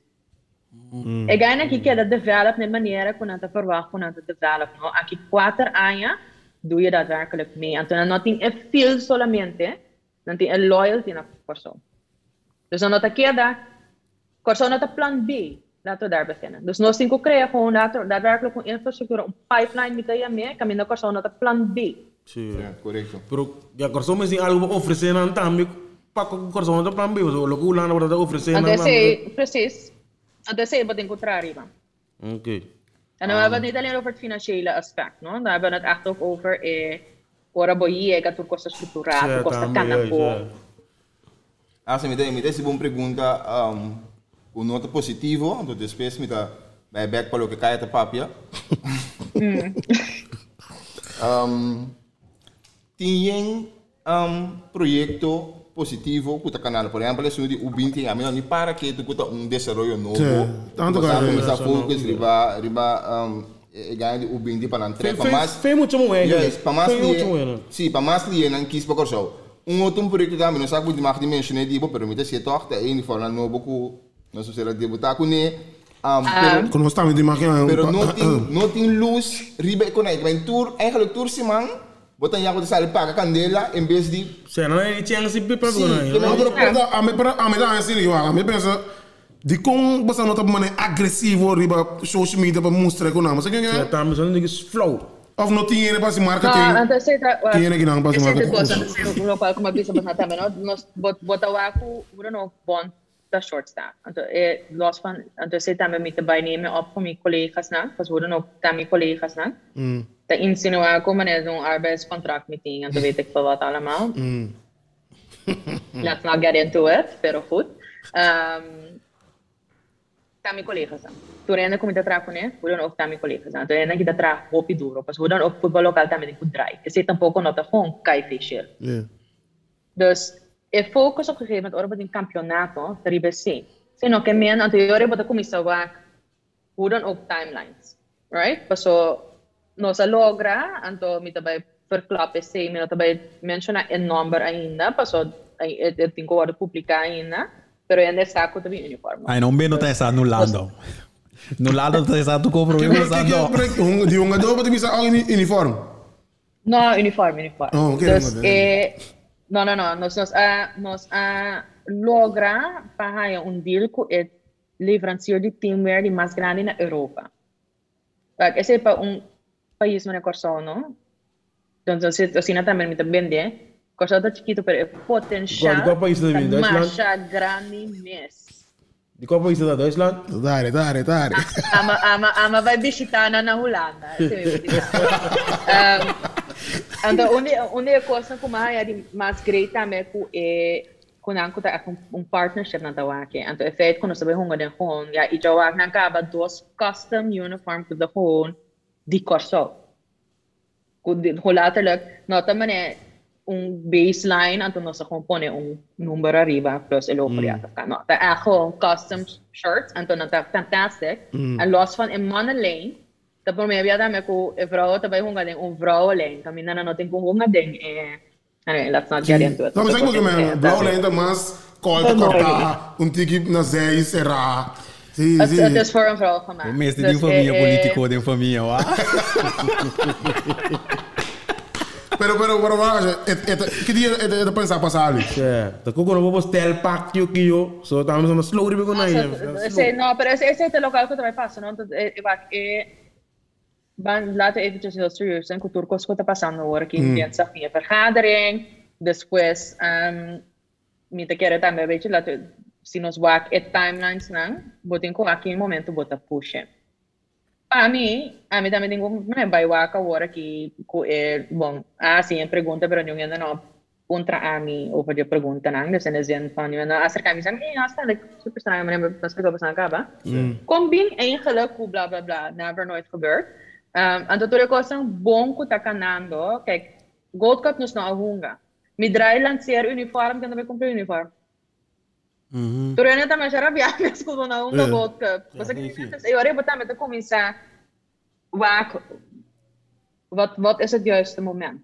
again, aqui que é dat develop de maneira que je verwacht van de develop. No? Aqui quatro anos, doe je daadwerkelijk mee. En dan had ik een veel solamente, dan had een loyalty naar persoon. Dus dan had ik dat, persoon dat een plan B, laten we daar beginnen. Dus nog cinco kreeg gewoon daadwerkelijk een infrastructuur, een pipeline met je mee, kan minder persoon dat een plan B. Ja, correct. Pero, ja, persoon is niet algo ofrecen aan también, pak een persoon dat een plan B, zo, lo que ulan wordt dat ofrecen aan también. Precies, en dat is wat in contrarie van. Okay. En dan hebben we het niet alleen over het financiële aspect, no? dan hebben we het echt ook over eh, ora boiega, tu costa strutturale, tu Certo, costa também, canapo. Ah, se me me tem essa boa pergunta. Um, o nota positivo, então depois me dá bij back para o que cai a papia. (laughs) um, tinha um projeto positivo que o canal, por exemplo, se o Ubinti, a mim não para que tu cuta um desenvolvimento novo. Sim, tanto que- começar focus, riba, riba, um, ganhar o Ubinti para entrar, para mais Fez muito muito Yes, para mais lhe, sim, para mais lhe não quis para corso. Um outro projeto também, não sabe de mais dimensão de tipo, pero me desse toque, é uniforme novo que não sei se era debutar com ele. Um, pero, Quando nós estamos de máquina. pero não (coughs) tem, não tem luz, riba ele, vai tour, eigenlijk tour simang, Botan ya kudu sali paka candela em vez de. Você não é tinha esse pipa por aí. Não, pero pero a me para a me dá esse livro, a me pensa de como você não tá mané riba social media para mostrar que não, mas que é. Tá, mas não flow. Of não tinha ele para marketing. Ah, então sei tá. Tinha ele não para se e marketing. Esse coisa, não para como a bisa para também, não, nós botar o acu, bon bom. short soort staan. e los van, en toen me daarmee te bijnemen op voor mi collega's na, pas worden ook mi collega's na. Mm. Tehát insinuál arbeidscontract manezon en mit weet ik wel wat allemaal. Mm. Let's not get into it, pero fut. Um, tami collega's aan. Toen ik kom ik dat traag van hè, hoe dan ook tami collega's aan. Toen ik dat traag hoop door op. Hoe dan ook voetbal lokaal tami goed draai. Je zit een gewoon kai. Yeah. Dus ik focus op een gegeven moment op het de RBC. Zijn ook een meer aan de jaren wat is hoe dan ook timelines. Right? Dus so, no se logra, anto mi também förklarar sig, men também menciona en number ainda, passou eu tenho que publicar ainda, pero ainda está com o uniforme. Ai, não bem não está anulando. Anulando está tu com problema. De um uniforme. Não, uniforme, uniforme. Oh, para eh, eh, um deal com o e livranciero de teamwear de mais grande na Europa. Like, para país no Corso, no? Então, se assim também me vende, Corso é chiquito, pero é potencial. De qual país grande mesmo. De qual país é Duitsland? Dare, dare, dare. ama, ama, ama vai visitar na Holanda. Esse é o meu pedido. um, então, uma, uma coisa que mais é mais great também é quando eu tenho um partnership na Tawake. Feito quando você vai hungar den hon. Ja, e eu acho que acaba dois custom uniform para de hon de corso. Hoe letterlijk, nota man é um baseline, então nós compõe um número arriba plus ele opera mm. Não, tá é gewoon custom shirt, então não tá fantastic. Mm. En los van in mannenlijn, dat por mij había dame ko e vrouw tabay hunga den un vrouw lijn. Kami na no tin ko hunga den eh let's not get into it. Não, mas é que man, blauw lente, mas corta, Não, não, cortar, um tique na zé e será. Sim, as, sim. as teus foram pra falar. O mestre de infamia, é... politico de infamia, ó. Pero, pero, pero, que dia é de pensar passar ali? É, tá com o vou ter pacto aqui, eu, só tá me slow ribe com aí. Sim, não, pero esse esse é o local que eu também passo, não, é van laten eventjes heel serieus zijn cultuurkost goed te passen horen, kinderen, zag je vergadering, dus um, niet te keren dan een beetje laten si nos wak et timelines nang, botin ko aqui em momento bota push. Para mim, a mim também tenho né, vai waka agora que é bom, ah, sim, é pergunta, não ainda não contra a mim over de pergunta nang, dus in de zin van, je nou, acerca me zijn, ja, stel ik super maar neem dat spreek op zijn kaba. Combin eigenlijk, hoe bla bla bla, never nooit gebeurd. Um, ang totoo ko sang bom ko takanando, kijk, Gold Cup nos na ahunga. Mi dry lancer uniform, kan na comprar uniform. Pero na também já rabia, mas ko na ahunga Gold Cup. Basta que eu ore botar met começar waak wat wat is het juiste moment?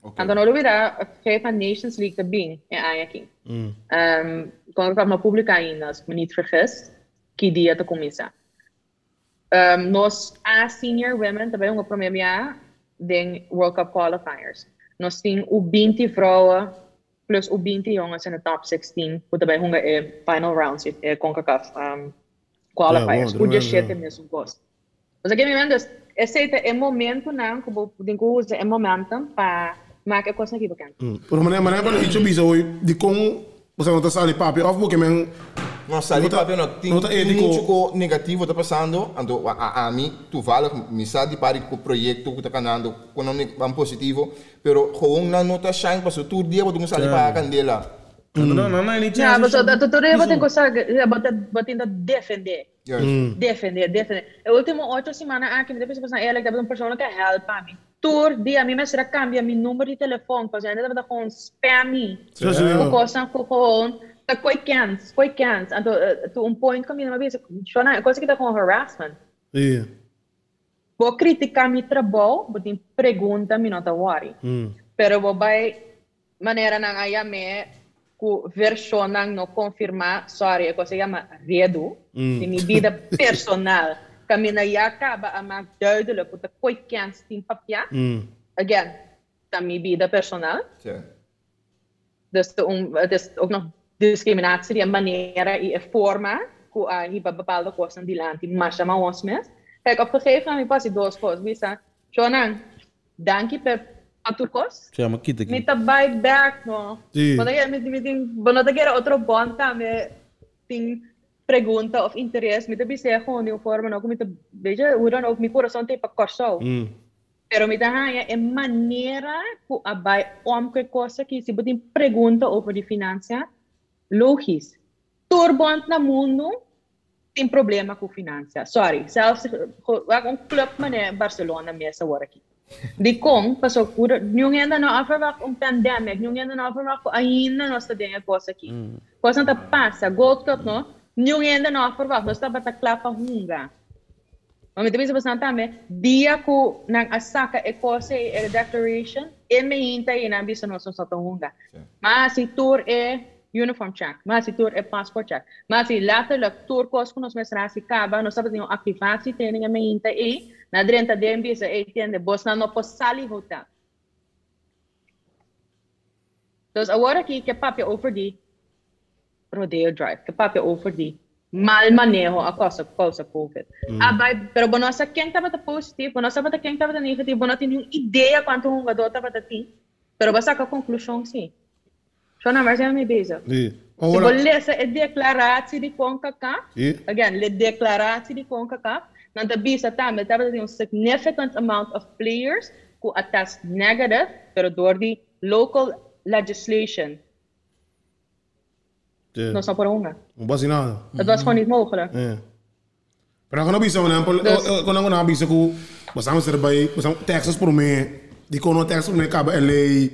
Okay. En dan hadden we daar vijf van Nations League te bing in Ajax. Um, kon ik van mijn publiek in, als ik me niet vergis, dia te começar. Um, nós, a senior women, também um problema de World Cup qualifiers. Nós temos o 20 vrouwen plus o 20 jongens in de top 16, que também hunga é final rounds, é CONCACAF um, qualifiers. Bom, o dia ja, 7 ja. mesmo gosto. Mas aqui, dus, esse é o momento, não, que eu digo, usa é momento para maken coisa aqui bekend. Pero maneira, maneira para isso bisa hoje de como você não está sali papi, of porque men Não, sali Nota- papi, não tem nota ético negativo tá passando, ando a, a, a mim, tu vale, me sabe para o projeto que tá canando, quando não é positivo, pero gewoon na nota shine, passo tu dia, vou sali para a candela. Não, não, não, não, Ja, maar zo, dat tudo eu tenho que saber, ja, bota bota ainda defender. Defender, defender. O último oito semanas aqui, me depois pensar, ela deve uma pessoa que help para mim. Tour dia, mim mas será cambia meu número de telefone, para ainda deve com spammy. Sim, sim. Coisa com tá coi cans, coi cans. Então, tu um point comigo, mas isso, chona, coisa que tá com harassment. Yeah. Vou criticar meu trabalho, vou ter pergunta, me não tá worry. Mm. Pero vou vai maneira na aya me ku versão não confirmar, sorry, é coisa chama redo, de minha vida personal. Kamina ya acaba a mag duidelijk, porque koi kans tim papia. Mm. Again, ta minha vida personal. Sim. Dus um, het is ook nog discriminatie, die maniera e a forma que a hiba bepaalde kosten die land die masha ma ons mes. Kijk, op gegeven moment pas ik doos kost, bisa, Shonan, dankie per atukos. Chama kita Me aqui. ta buy back, no. Sí. Quando eu me me tem, quando eu quero outro bom também tem pergunta of interesse, me te bise gewoon die forma, no, me te, weet je, hoe dan ook, mijn coração tem para corso. Mm. Pero me dá é maneira que a vai om que coisa que se botem pergunta over die finança, logisch. Turbulent na mundo tem problema com finança. Sorry, zelfs um club mané Barcelona mesmo agora aqui. De com, passou por, não ainda não afirma um pandemia, não ainda não afirma ainda nós está dentro coisa aqui. Coisa não passa, Gold Cup não, não ainda não afirma, nós está para clapa hunga. Mas também se você também, dia que nang asaka e coisa e declaration, e me inta e na bisa nós sa hunga. Mas se tour é uniform check, mas se tour é passport check. Mas se later la tour coisa que nós mestra se acaba, nós sabemos um ativação tem a me inta e na drenta de bisa e tiende bos na no posali hotel. Dus agora aqui que papi over di Rodeo Drive, que papi over di mal manejo a coisa causa COVID. Ah, vai, pero bueno, sa quem estava positivo, bueno, sa quem estava negativo, não tinha ideia quanto um jogador estava ti. Pero basta a conclusão sim. Zo, nou, waar zijn we mee bezig? Nee. Oh, ik wil lezen de declaratie die CONCACAF. Yeah. Again, de declaratie die CONCACAF. Want dat bisa tamen, dat is een significant amount of players who attest negative, pero door die local legislation. Dat is por una. Was. Dat was gewoon niet mogelijk. Yeah. Pero ako nabisa ko na, kung ako nabisa ko, basta mo sa rabay, basta Texas por me, di ko no Texas por me, kaba LA,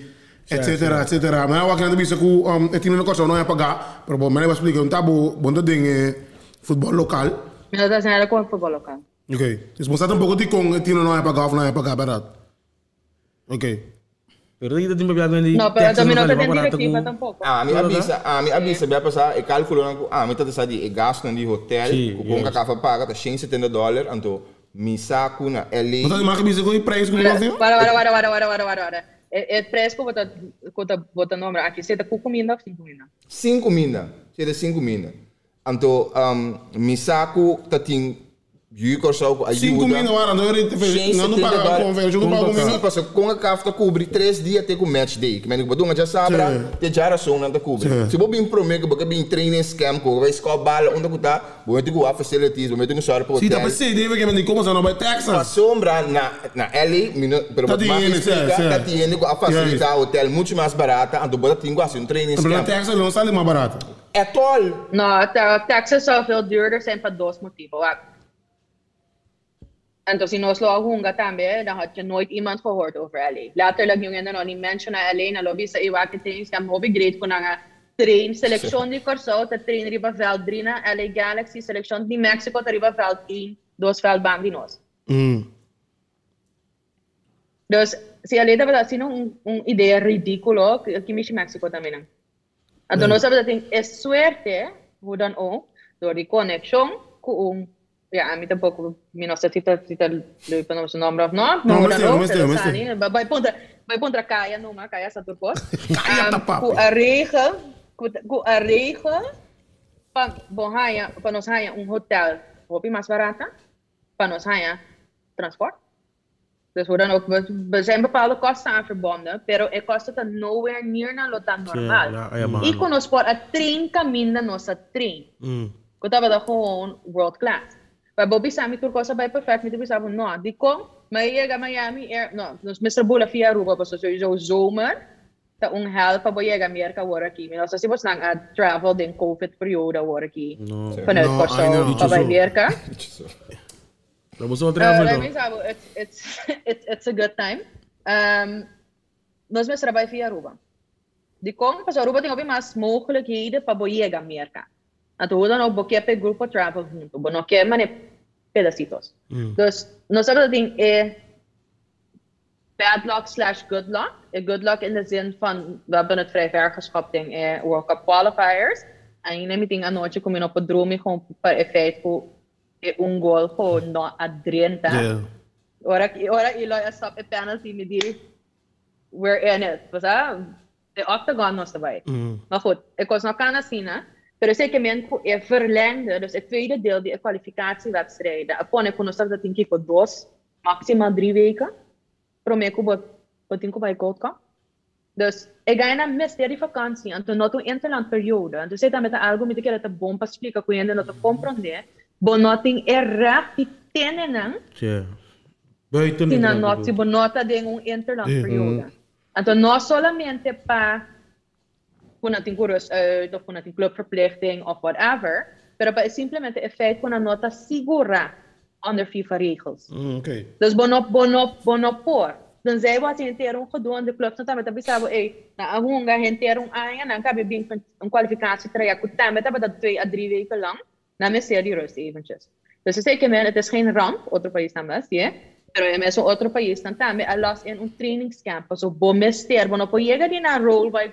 etc. etc. Mas ako nabisa ko, um, e tino na ko sa no ya paga, pero bo, me ba explica un tabo, bondo ding futebol local. Maar dat is eigenlijk gewoon voetbal lokaal. Ok. Dus mo sa un poco di con e tino no ya paga, of no ya paga, verdad? Ok. Pero kita timba biar ni. No, pero também não tem diretiva tampouco. Ah, mi avisa, ah, mi avisa, bia passar, e calculo na ah, mi tata sa di e gasto di hotel, ku kung kakafa paga ta 170 dollar, anto mi saco na LA. Mas mas kabisa ko yung price ko Para, mo para, para, para, para, para, para, para, para. É, é eu vou botar nome aqui. Você está com comida sem comida? 5 mina, sede 5 mina. Anto um, mi saco ta Jukor zou ajuda. 5 mil waren, não Geen não não 70 paga a conversa, não paga Sim, comigo. parce que com a cafta cobre 3 dias até com match day. Que menos que já sabra, Sim. te jara só não cobre. Sim. Se você bem prometo que você bem training scam, que vai escolar bala, onde que tá, você tem que facilities, você tem que usar para Sim, tá hotel. pensando, deve que me diga como não vai A Texas. sombra na na LA, pero Tá tiene, explica, sim, sim. tá tiene com a facilitar hotel muito mais barata, tem que fazer um training Pero na scam. Texas não sai mais barato. É tol. Te- Texas zou veel duurder zijn voor dos motiven. en toen in Oslo ook hongatambe, dan eh? had je nooit iemand gehoord over LA. Letterlijk, jongen, dan die mensen naar LA, naar lobby, ze eh, iwake trains, dan hobby great kon een eh, Train, selection die Corso, de train riba veld 3 naar LA Galaxy, selection die Mexico, de riba veld 1, dos veld bandinos. Mm. Dus, si LA dat we dat zien, een, een idee Mexico también. En toen mm. dat es suerte, hoe dan ook, door die connection, un ja, a mim tampouco, mi nossa tita tita lupa não se nome of mas dan tem, ook, mas tem, pero mas sani, vai pontra kaya numa, kaya sa turcos. Kaya ta, papi. Com a regen, (laughs) com a regen, pa bom haya, pa nos haya um hotel, hopi mais barata, pa nos haya transport. Dus hoe dan ook, we, we zijn bepaalde kosten aan verbonden, pero het kost het nowhere near na lo tan normal. ja, man. Y con nos por a train caminda nos a train. Mm. Ko tava da gewoon world class. فبوبيسا توركوسا bij perfect بيسا no, die komt, maar je gaat Miami air, no, dus Mr. Bola via Aruba was sowieso zomer. Taong help pa boyega meer ka hier, maar als je sibos nang at travel den Covid periode wara hier No. Kosovo no, ko pa. Dat was wel travel. Uh, it's, (laughs) it's, it's, a good time. Um, nos mes trabalho via Aruba. De kom pas Aruba tem algumas mogelijkheden pa boyega meer. Toen dan ook boekje per grupo travel junto. Bo no que mane pedacitos. Dus nós sabemos ding é bad luck slash good luck. Eh, good luck in de zin van we hebben het vrijwilligerschap ding é World Cup qualifiers. En je neemt aan nootje kom je op het droom gewoon per effect voor un gol gewoon no adrienta. Ja. Ora, ora Eloy a stop a penalty me die we're in it. Basta, de octagon was erbij. Maar goed, ik was nog aan het zien, hè. 2005 je eh, verlengde, dus het tweede deel, die kwalificatiewedstrijden. Kon ik kon dat ik Kiko dos, maximaal drie weken. Promeco botinko bij Kotka. Dus ik ga naar mis die vakantie, en toen nog een interlandperiode. Dus ik dan met de algo met dat de bom pas ik kun je dat te comprenderen. Bonoting er raak die tenen. Ja. Buiten. Tina noti bonota ding een interlandperiode. En toen nog solamente pa vanuit een eh, uit of vanuit een clubverplichting of whatever. Pero para simplemente de effect van een nota segura onder FIFA-regels. Mm, okay. Dus bonop, bonop, bonop por. Dan dus zei wat in terung gedaan, de club tot met hebben gezegd, hey, na honga in terung aan, en dan kan je een kwalificatietraject met hebben dat twee à drie weken lang. Na mis je die rust eventjes. Dus zeker men, het is geen ramp, otro país dan best, ja. Pero en zo'n otro país dan también, alas in een trainingscamp, zo bomesteer, bonop, je gaat in een rol bij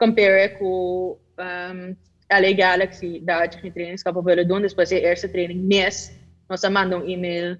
compare com um, LA Galaxy, da de trainingskamp op willen doen, dus pas je eerste training mis, nós mandam um e-mail,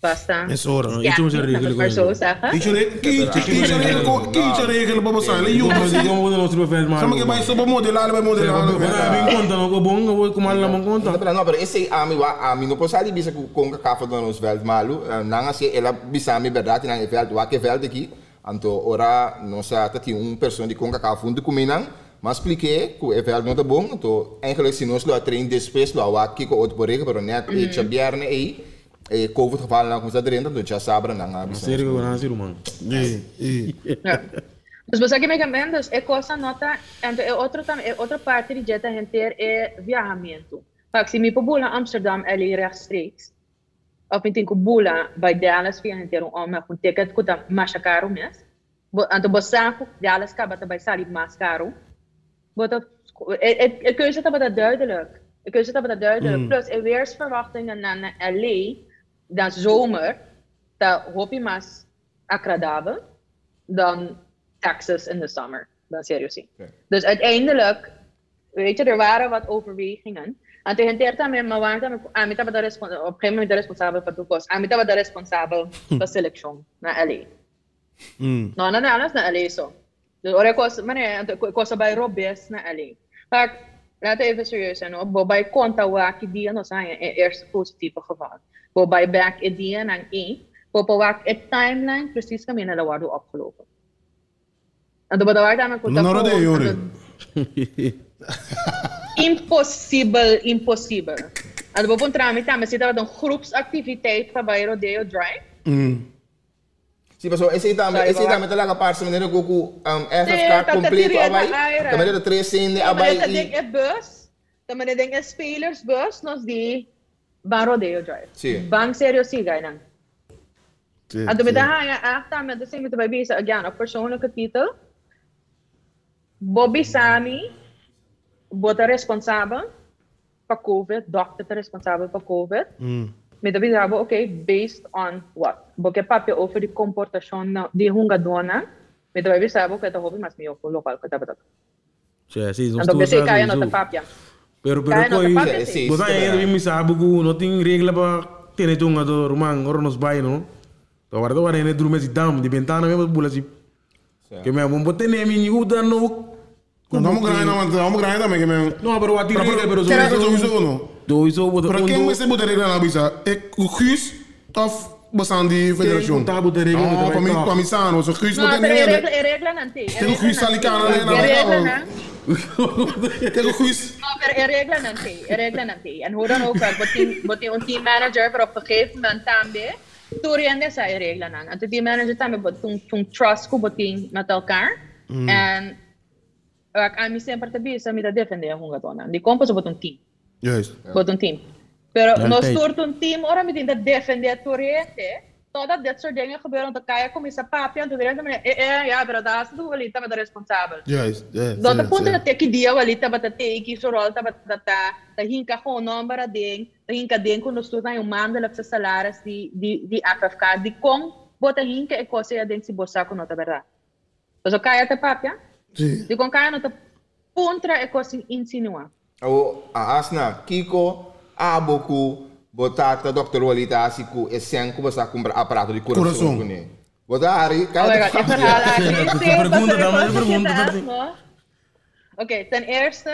basta. Is ora. Ja, iets om te laat regelen het maar zo gewoon. zeggen. Kietje re- kietje- kietje regelen, kietje regelen, baba sa. Le Yo, yuta mas si. ikaw mo na lang sa fans Sama bay sobo model, ala bay model. ala bay- Wala bing konta no ko bong, ko kumal lamang konta. Tapi não, pero esse ami wa ami no posali bisa ku konga kafa do nos veld malu. Nanga se ela bisa mi verdade nang veld wa ke veld aqui. Anto ora nossa tati um pessoa de konga kafa fundo kuminang. Mas expliquei que o veld não tá bom. Então, eigenlijk se nós lá trein después lá wa kiko outro por rega, pero net e chabiarne aí. E COVID geval na coisa dentro, então já sabra nanga bisa. Serio ko na eh. (laughs) Ja. Dus você que me dus é coisa nota, então é outro também, é outra parte de jeta gente é viajamento. Pak se me pobula Amsterdam ali rechtstreeks. apintinku bula vai delas fi ter um homem com ticket kuta mais caro mesmo anto bosaku Dallas kaba ta vai sair mais caro bota e keuze ta bata duidelijk? E keuze ta bata duidelijk? Hmm. Plus eh, e weersverwachtingen naar LA dan zomer ta hoop mas acradabel dan Texas in de summer. Dan serieus dus uiteindelijk weet je er waren wat overwegingen. Tegen daarmee, maar waarom Amita was responsabel, op responsabel voor de kost. va responsabel voor selection naar LA. Mm. No, no, no, naar Ali zo. Dus ora kost, de kost bij Robes naar LA. Maar laten even serieus zijn, bo bij conta waak zijn eerste positieve geval. Bo bij back idee en één. Bo bij waak het timeline precies kan minder worden opgelopen. En de bedoelt daarmee. Is Impossible, impossible. En we begonnen met hem. We zitten een groepsactiviteit van bij Rodeo Drive. Mm. Sim, pessoal, esse também, esse também tá lá a parte, menino Goku, um, FFK completo, abai. Também tá três sende, abai. Também é bus, também spelers bus, nós de Drive. Sim. Bang serio sim, gai. Sim. Ado meta daha ya me, desse me tu vai bisa again, a. Bobby Sammy bota responsável para COVID, doctor tá responsável para COVID. Mm. Me avisava, ok, based on what? Porque papel ofere comportação nou, de hunga dona, me avisava que estava mais meu local que estava. Sim, sim, Então, você cai na papia. Pero, pero, koi, você ainda me sabe que não tem regra para ter tunga do romang, ora nos vai, não? Tô agora, agora, ainda dorme de dam, de ventana mesmo, bula assim. Que mesmo, botei nem me ajuda, não No estamos grabando, estamos grabando también que me... No, pero a ti pero, pero, pero sowieso no. Sowieso wordt Pero quem is moet regelen na? Ik Guus of die federation? Quem nou, moet regelen? Oh, para mim, para sano, so Guus. No, regelen ante. Tengo Guus salicana na Tegen Guus. ¿Qué er regelen ante, (laughs) er nou, regelen ante. En hoe dan ook, wordt je team manager voor por een gegeven moment tambe. Toen rende zij regelen aan. Team manager tambe, toen trust koepen met elkaar. En mij sempre te bisa, me te defender hun gatona. Die komt pas op een team. Juist. Bot um team. Pero nós tijd. soort een team, ora me tinta defender a torrente. Toda dit soort dingen gebeuren, dan kan je komen sa papi, en toen direct maar, eh, eh, ja, pero daar is de walita met de responsabel. Juist. Juist. Dat de punto dat ik die walita bat te teki, so rol ta bat ta ta hinka ko number ding, ta hinka ding kun sto na yung mandel sa salaris di di di FFK, di kong bota hinka e ya ding si bossa ko nota verdad. So kaya ta papi, Sí. Di con cada nota contra e cosa insinua. O a asna Kiko aboku botata Dr. Walita asiku e sen como sa comprar aparato de coração. Coração. Botari, cara. Pergunta, dá pergunta. Ok, ten eerste,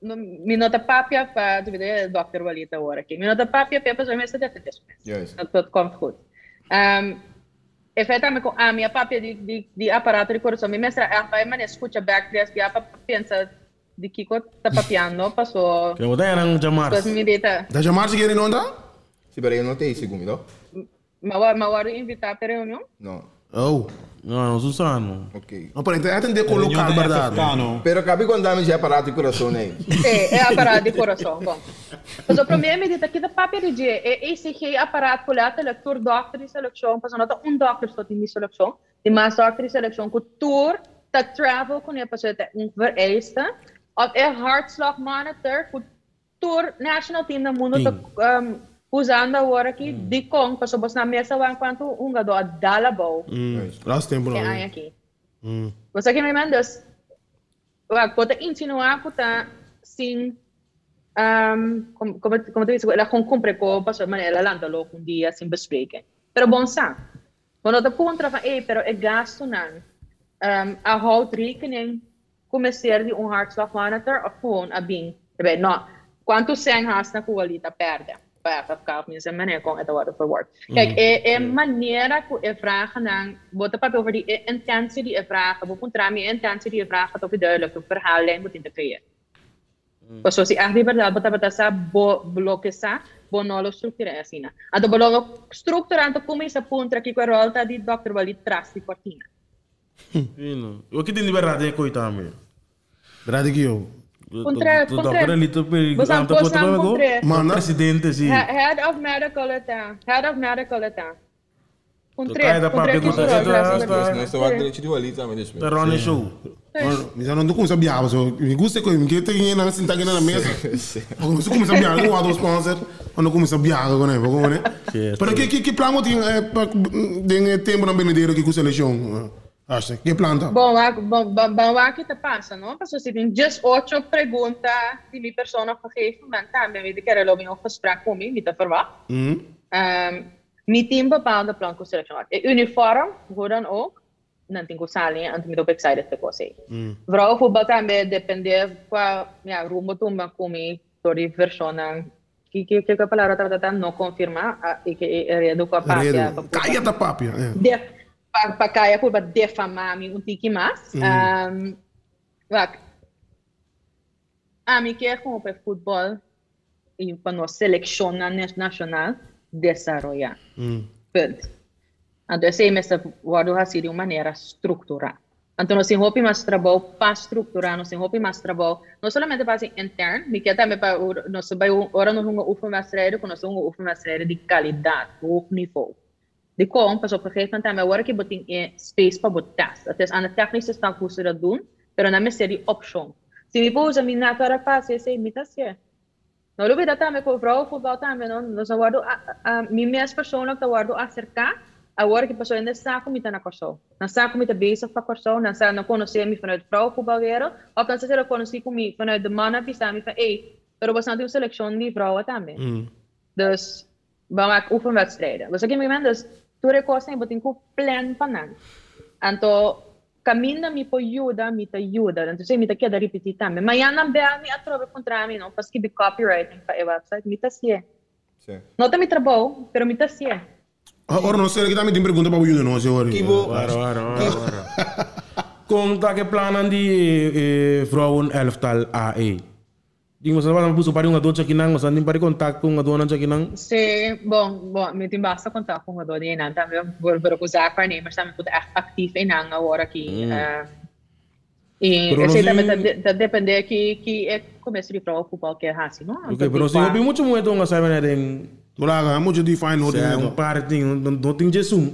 minota papia para doe dokter Walita hoor ik. Minota papia, pepas, we mensen dat het is. Juist. Dat komt goed. Um, efetivamente com a minha papia de, de, de aparato de coração, mi mestra a pa man escucha bacterias que a pensa de Kiko tá papiando, passou. Que botar yang jamar. Pues mi dita, Da chamar se querem não dá? Se peraí, eu não tenho segundo, não? ma ma waro invitar para reunião? Não. Oh. Não, não, Susano. Ok. Não, para entender, entender colocar a verdade. Pero acabei com dame de aparato de coração, né? (laughs) É, é aparato de coração. Bom. Mas o problema é que da papel de dia é esse que é aparato por lá, leitor doctor de seleção, mas não um doctor só tem seleção, tem mais doctor de seleção que tour, tá travel com ele para ter um vereista, of é hartslag monitor, que tour national team do mundo tá um, usando agora aqui de com, para sobos na mesa enquanto um gado a dalabou. Last tempo que não. hay aqui. Hum. Você que me mandas, pode insinuar ko ta sin um, como, como, como te disse, ela com cumpre ko pa sa manera landalo kung dia sin bespreken. Pero bom sa. Quando te contra van, eh, pero é gasto nan. Um, a houdt rekening começar de um hartslag monitor of gewoon a bing. Sabi, no, quanto sen has na kuwalita perde. para ficar minha maneira com a hora for work. Mm, Kijk, é, manier maneira que é vragen dan, bota papel over die intentie die je vragen, we moeten daarmee intentie die é moet tot je duidelijk een verhaallijn moet integreren. Mm. Pues si has verdad, bota bota sa bo bloque de bonolo structura assim. Ato bonolo structura anto come sa puntra que quero die di doctor die trasti cortina. Fino. O que de liberdade é coitado, meu. Verdade que Contra- Tu contra- tá ali, tá não não cumprir. Manda. Presidente, sim. He- Head of medical eta. Head of medical eta. Contra, contra que contra- isso, contra- tras- contra- Nós estamos direito de Walita, mas deixa Tá Show. Mas eu não começo a biar, so, me gusta que me quer ter na sentar aqui na mesa. Quando você começa a biar, eu ado sponsor, quando começa a biar com ele, com ele. Certo. Pero que que que plano tem é para tem tempo na benedeira que com seleção. Hartstikke. Que planta? Bom, bon, bom, bom aqui te no? não? Porque você just ocho de op een gegeven moment. Weet ik er al een gesprek om me, te. Mm. Um, mijn team bepaalde blanco selection had. Uniform, hoe dan ook. niet ko sali het is pa excited ko kasi. Mm. Vrao ko ba depende kwa ya rumbo que, que, que do é. De, pa, pa kaya por defamar mi un tiki mais. Um, wak, a mim quer com o futebol e para nós seleção na- nacional desarrollar. Hum. Punt. Então, essa é guardo assim de uma maneira estruturada. Então, nós temos mais trabalho para estruturar, nós temos mais trabalho, não somente para interno, mas também para nós agora nós vamos uma mestrado, nós vamos uma mestrado de qualidade, o nível. De como, pas op een gegeven moment hebben we werken boting in space para botar. Het is aan de technische stand hoe ze dat doen, pero na me serie option. Se me pousa mi na cara fácil, sei imitação. Não lo vida também com vrouw voetbal também, não, nós guardo a, a mi mes persoonlijk te guardo acercar a hora que passou ainda saco me tá na corção. Na saco me tá bezig para corção, na saco não conhecer me vanuit vrouw voetbalwereld, of dan se eu conheci comigo vanuit de mannen die staan me van, hey, pero natuurlijk een selectie die vrouwen também. Hum. Dus we maken oefenwedstrijden. Dus op een moment, dus Ture cosa ibutin ko plan panan. Anto cammina mi può aiuta, mi ti aiuta, non sei mi ti chiede ripetitame, ma io non beami a trovare contrami, non fa scrivere copywriting per il website, mi ti si Sì. Non mi trabo, però mi ti si ah, Ora non sei che mi ti pregunta per aiuto, non si ora. Kibo. Ora, ora, ora. Kom (laughs) tak planen die eh, vrouwen elftal AE. Di mo sa parang puso pari nga doon sa kinang, masan din pari kontak kung nga doon sa kinang. Se, bom, bom, mi tem basta contar com a dona Enan, também vou ver com os mas também pude echt actief em hang agora aqui. Uh, e Pero eu sei não também se- da depender que que é começo de futebol que é assim, não? Okay, pero si hobi mucho mo ito nga sabi na din, Wala ka, muito define no sa ang parting, não tem jesum.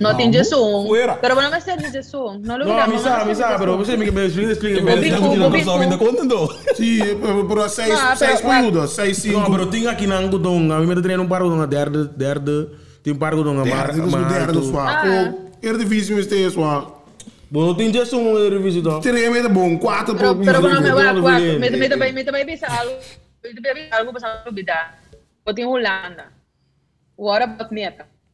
Não tem Jesus. fuera. Pero não vai ser de Jesus. Não lo No, misa, não misa, vai pero de você me me explica, explica. Não sabe ainda quanto andou. Sim, pero seis, Ah, seis pero- períodos, seis, No, cinco. pero tinha aqui nang gudong, kami may treino para gudong, derde, derde, tim para gudong, mar, Derde, dus derde. Oh, Eredivisie is steeds zwaar. Bom, tem jesum mo revisi to. Três meter bom, quatro Pero, por pero piso. bueno, me a cuatro. vi Me me também me também bisa algo. Me também algo para olvidar. Eu tenho Holanda. O hora bot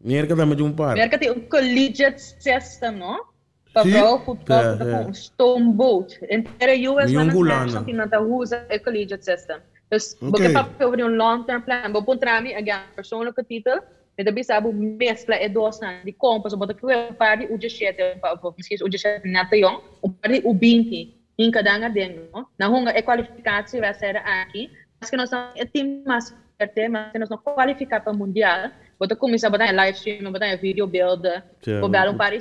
meta. Meer ka tama yung par. Merk tem um collegiate system, no? Para ja. een stoomboot. In de US Yung van Holanda. het dat usa een collegiate system. Dus Oké. okay. bakit over een long-term plan, bo puntrami again persoonlijke titel. Met de bisa bu mescla e dos na di kompas que eu pari u jeshete pa po misschien u jeshete na te jong, u pari u binki. In cada nga den, no? Na hunga e kwalificatie vai ser aqui. Mas que nós somos é time mais forte, mas nós não qualificar para o mundial. Bota começar a botar em live stream, botar em videobeelden, Tja, o belo um par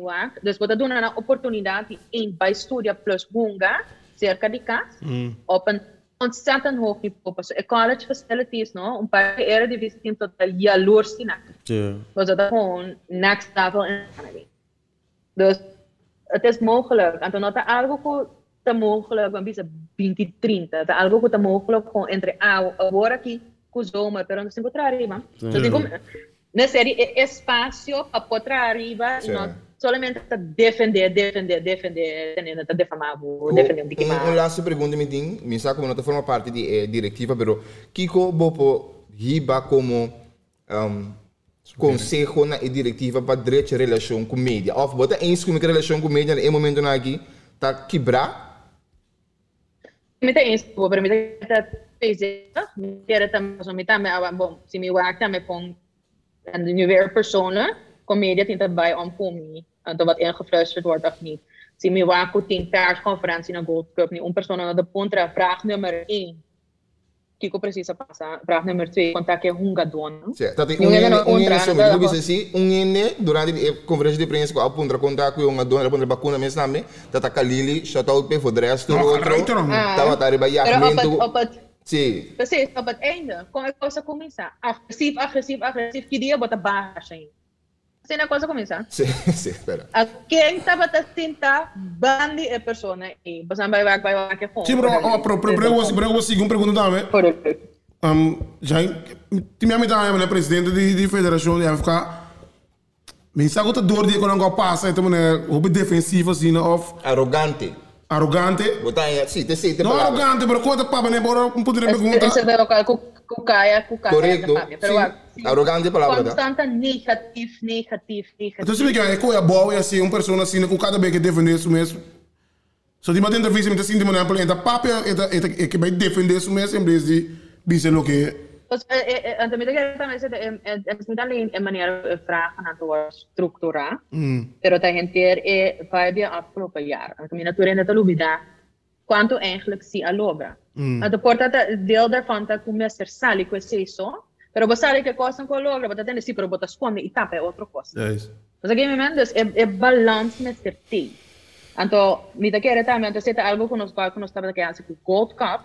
lá. Dus bota doen een opportunidade in bij Studia Plus Bunga, cerca de casa, op een ontzettend hoog niveau. Dus e college facilities, no? Um paar eredivisie team tot de jaloers na. Tja. Dus dat gewoon next level in Canada. Dus het is mogelijk. En toen had er algo te mogelijk, want bisa 2030, het algo te mogelijk gewoon entre agora aqui zomer, pero não se encontrar arriba. Então, tem como, é espaço para poder arriba e Sim. não somente te defender, defender, defender, tendo te defamar, defender um Un, un mais. laatste pregunta mi ding, mi sa como no te forma parte di eh, directiva, pero Kiko bopo hiba como um, consejo na e directiva para direito relação com mídia. Of bota eens com relação com mídia em momento na aqui tá quebrar. Mita eens po, pero mita bezig. Meer het dan zo met mij, want bom, zie me werk dan met kon en nu weer personen, kom mee dit in dat bij omkomen, dat wat ingefluisterd wordt of niet. Zie me waar goed in persconferentie na Gold Cup, niet om personen de pontra vraag nummer 1. Kiko precisa passar. Vraag nummer twee contact je Hungadon. Dat ik ongene som, ik moet zeggen, ongene, durante eh, de conferentie de prensa, com a pontra contact com Hungadon, a pontra vacuna mesmo também, dat a Kalili, shout out pe voor de rest. Dat wat daar bij ja, Sim. precies, op het einde, kom ik cosa comienza. Agressief, agressief, agressief, kidia bota baixa. Assim na coisa comienza. Sim, (laughs) sim, espera. A quem estava a tinta, bandi é persona e você vai vai vai vai que fome. Sim, bro, pro, pro, pro, pro, pro, segundo pergunta também. Por exemplo. Um, já, tinha me dado né, presidente de, de federação de FK. Me sabe que dor de quando eu passo, então, né, defensivo assim, né, of Arrogante. Arrogante. Botar aí, sim, tem sim, tem Não palavra. arrogante, mas quando papo, né, bora um poder perguntar. Esse é o local cucaia, cucaia. Sim. Arrogante é palavra? Constante negativo, negativo, Então, negativo. se me quer, é coisa boa e assim, uma pessoa assim, com cada vez que defender isso mesmo. So, die man entrevista, me tá sentindo, por exemplo, a papo é que vai defender isso mesmo, em vez de dizer o que Dus uh, uh, uh, de también em, em, es niet alleen een manier van eh, vragen antwoord structura, mm. pero también tiene eh, vaya afgelopen jaar. En también natuurlijk net al quanto eigenlijk si alogra. Mm. Het porta deel daarvan dat cum ser sali quel seso, pero vos sali che cosa ancora logra, ma tatene si pero bota squame e tape otro cosa. Yes. Pues aquí me mandas e balance met ti. También, anto algo con los barcos, nos tabe que hace gold cup,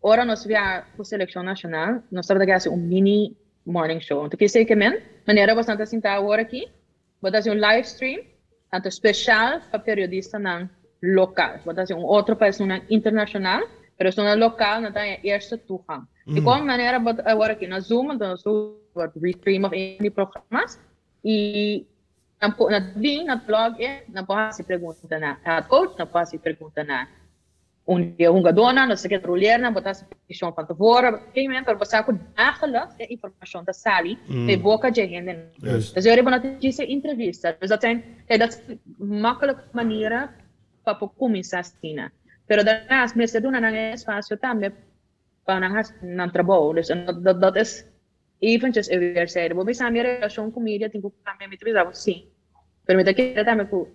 Ora nós via com seleção nacional, nós estamos aqui um mini morning show. Que sei que men, maneira bastante tá agora aqui, botar assim um live stream, tanto especial para periodista não local. Botar assim um outro país não internacional, mas não local, não tem eerste toegang. De como maneira botar agora aqui na Zoom, então wordt restream of any programas e na link, na blog, na pode se pergunta na, a coach, na pode se pergunta na een dia hunga dona, no se quer roller na botar position van tevoren. Op een gegeven moment, er was ook dagelijks de informatie te sali, de boca de gente. Dus we hebben natuurlijk entrevista. Zijn, ja, dat zijn makkelijke manieren para começar a Pero daarnaast, mensen doen een espacio también para een trabajo. Dus en dat, dat, dat is eventjes een weerzijde. We zijn meer relatie com media, tem que também me trazer sim. Me que também com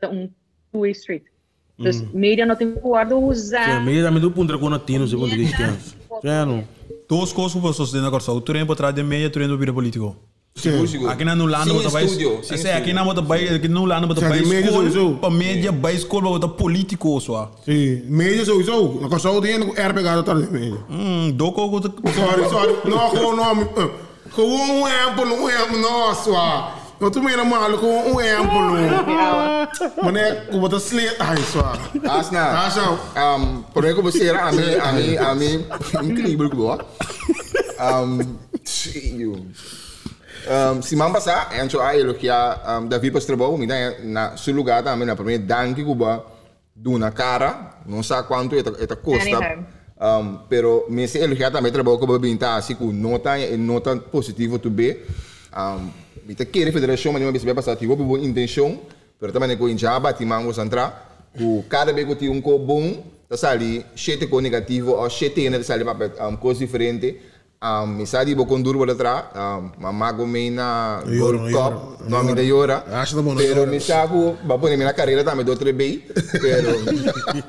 um two-way street. Não guardar usar. Meio também do punto com latino, segundo cristianos. Já não. Duas coisas que você tem agora. O turno para trás de meia, turno do vida político. Seguro, seguro. Aqui não landa Sim, bota estúdio, sim, aqui não bota vai, aqui não landa bota de média sowieso. Para média, vai escola, bota político só. Sim, meio sowieso. Dan kan zo de ene er pegado atrás de meio. Hum, doko ko Sorry, sorry. Não, não. eh, Gewoon um amplo, um amplo, nossa. Wat doe je normaal? Gewoon ongeëmpel. Meneer, hoe wat een sleet hij zwaar. Asna. Asna. Um, por ik op een ami, ami, ami. Increíble, hoor. Um, tio. Um, si mamba sa, ancho a elogia um, da vipas trabalho, me dá na sulugata, lugar também, na premier danke Cuba, do na cara, não sabe quanto é a costa. Um, pero me se elogia também trabalho com a bebinta, assim, com nota, nota positivo tu bem. Um, bita querer federação mas não bita passar boa intenção pero também com injaba timango santra o cada vez que um bom tá sali chete com negativo ou chete né tá sali para um diferente um misadi bo con duro tra um mamago meina gold cup nome de yora pero in va poner minha carreira também do trebei pero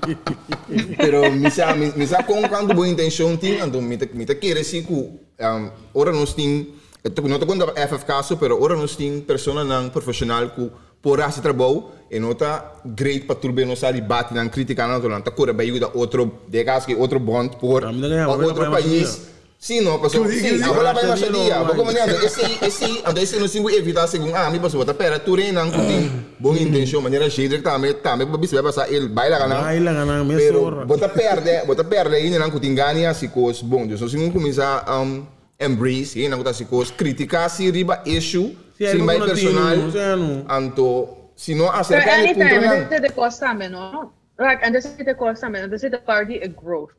(laughs) pero misa misa com quando boa intenção tinha então mita mita querer se cu um, ora sting. Eu não tô quando FFK so pero ora nós tem pessoa não profissional que por esse trabalho e nota great para turbe não sabe bate na crítica não não tá cura bem da outro de caso que outro bond por Ah, vou outro país Sim, não, passou. Sim, agora vai mais dia. Vou comentar. Esse, esse, então esse não singo evitar segundo. Ah, me passou. Tá pera, tu reina não tem boa intenção, maneira que também também para vai passar ele baila ganhar. Baila ganhar, me Pero sorra. bota perde, bota perde ainda não tem ganha se cos bom. Eu só singo começar embrace, eh, je nak ta sikos, kritika si riba issue, si, si mai personal, anto, sino asa ta ni punto yan. Anytime, the cost namin, no? Right, and this is the cost namin, party a growth.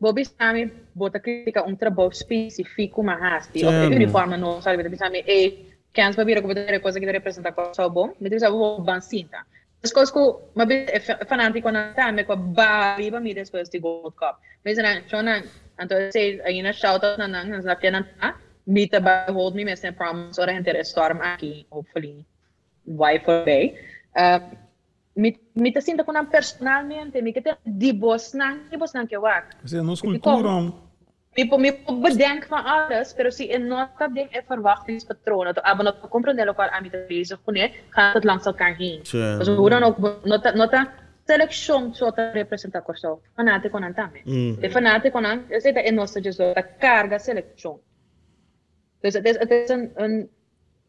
Bobby sami bota kritika un trabo specifico ma hasti, ok, uniforme no, sabe, bobi sami, e, kans bobi rekomentere cosa che representa cosa bom, mi desa bo bansinta. Skosku, ma bit fanatico na tame ko ba riba mi después di Gold Cup. Mezana, chonan, Entonces hay una shoutout na nang sa pianan ta. Meet Me boy, hold me mesne promise ora gente restoram aqui, hopefully. Why for bay. Uh, mi, mi te sinta kunam personalmente, mi kete di Bosnan, di Bosnan ke wak. Ze nos kulturam. Mi po mi po bedenk van alles, pero si in nota ding en verwachtingspatronen, to abon op comprendelo kwal aan mi te bezig, gaan het langs elkaar heen. Dus hoe dan ook, nota, nota selection zo te representar corso. Fanate con antame. Mm. De fanate con an, es esta en nostra just de carga selection. Dus het is, het is een, een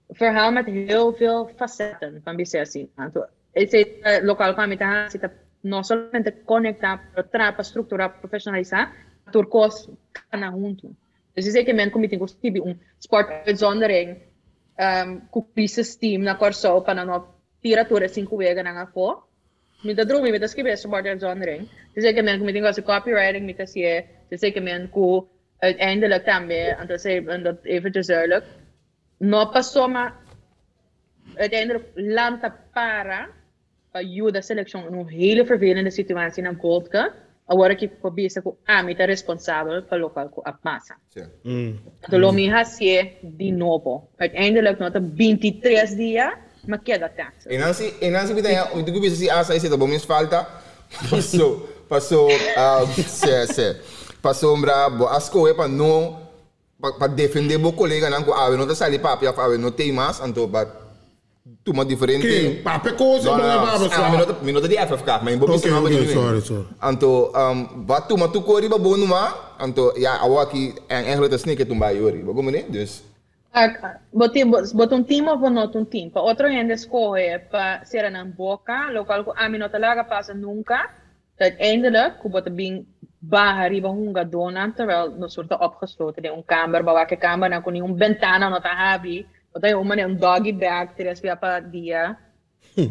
verhaal met heel veel facetten van BCSI. Het is uh, local comité, zit no solamente conectar, trapa, estruturar, profissionalizar, turcos na junto. Dus is que men comité gostibi um sport uitzondering, um, com crisis team na corso, para no tira toda cinco wegen na ako. mida truumi, mida skibes supporter genren. Tese kemen kun mitenkä se copywriting, mitä sie, tese kemen ku uiteindelijk daarmee, en dat, is even, dat eventjes duidelijk, no pas zomaar uiteindelijk landt para a juda da in een hele vervelende situatie in Goldke. En waar ik probeer te amita responsabel voor lokaal ko apmasa. De lomi has je di novo. Uiteindelijk nog een 23 dia. Uiteindelijk nota 23 dias, mas queda taxa. E Nancy, e Nancy me tem, eu digo isso asa esse tá bom, me falta. Passou, passou, ah, se, se. Passou brabo, as coisas para não para defender meu colega não, ah, não tá sali papi, ah, não tem mais, então para tuma diferente. Quem? Pape coisa, Não, não é não, ah, só. minuto, minuto de FFK, mas vou Ok, pensar ok, mais sorry, sorry. Anto, um, wat tu tu kori ba bonu ma, anto ja awa ki ang ehlo ta snake tumba yori. Bago mo ne, dus. Boti bot um time ou not um time. Para outro gente escolhe para ser na boca, local ko ami não talaga passa nunca. Uiteindelijk, ko bot bing baha riba hunga dona, terwijl no soort opgesloten in een kamer, bawa ke kamer na kuni um ventana no tahabi. Wat hij om een doggy bag, tres via pa dia.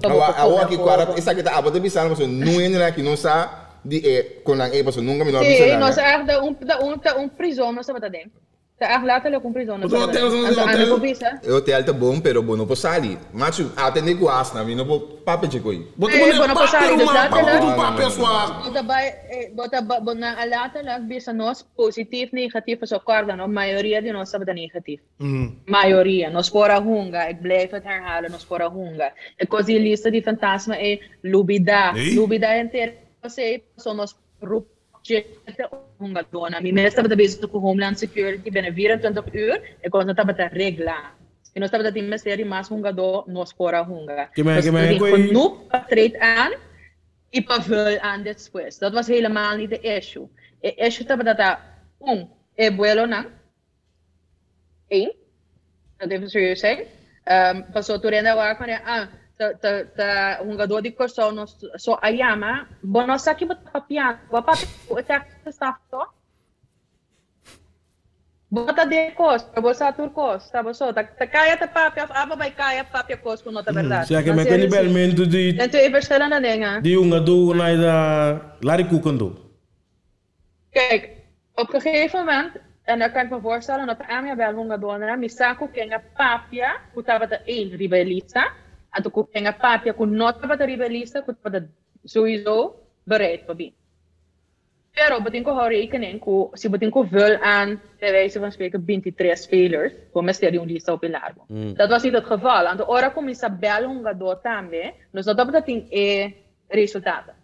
Awa awa ki kwara isa kita abo to bisan mo so nuyen (laughs) na ki no sa die é com lang e passo nunca me não Sim, avisa nós é da um da um da um prisão nós estamos dentro. Tá é lá tá com prisão nós Mas o hotel, o hotel- Anda com visa. O hotel tá bom, pero bom não posso ali. Mas atende com asna, vi não vou papo de coi. Bota Eh, mo bona na pa sa papel, akin, uma dati papel, lang. um papel suave. Bota ba eh, bota ba bo na alata lang bisa nós positivo negativo so corda no maioria de nós sabe da negativo. Maioria, nós fora hunga, ik blijf het herhalen, nós fora hunga. E così lista di fantasma e lubida. Lubida inteira, você so nós rupjete hunga dona. Mi mesta bata bezig com Homeland Security binnen 24 uur, e kon dat bata regla. E nós estamos a investir mais hunga do, nós fora hunga. Que Dus que ik wil- ging genoeg patreed aan, e pavul aan después. Dat was helemaal niet de issue. E issue taba dat um, e vuelo na, één, dat even serieus zijn. Um, passou tu renda agora quando ah ta ta ta um jogador de corção nós só ayama bom nós aqui botar papiano o papi o tá está só bota de costa botar tur costa botou tá caia tá papi aba vai caia papi costa não tá verdade Zeg je met een belmento die então é verschillende dingen die jongen doen naar de Larry Koeken doen. Kijk, op een gegeven moment, en dan kan ik me voorstellen dat de Amia wel honga dona, misako kenga papia, kutaba de één ribelista, At ako penga papia, ako not pa ta rebelista, ako je sowieso bereid pa bin. Pero batin ko hori ikanin ko, si batin ko wil aan, bij wijze van spreken, 23 spelers, kom eens die lista op in arbo. Mm. Dat was niet het geval. Aan de ora kom Isabel Hungador tambe, dus dat betekent e resultaten.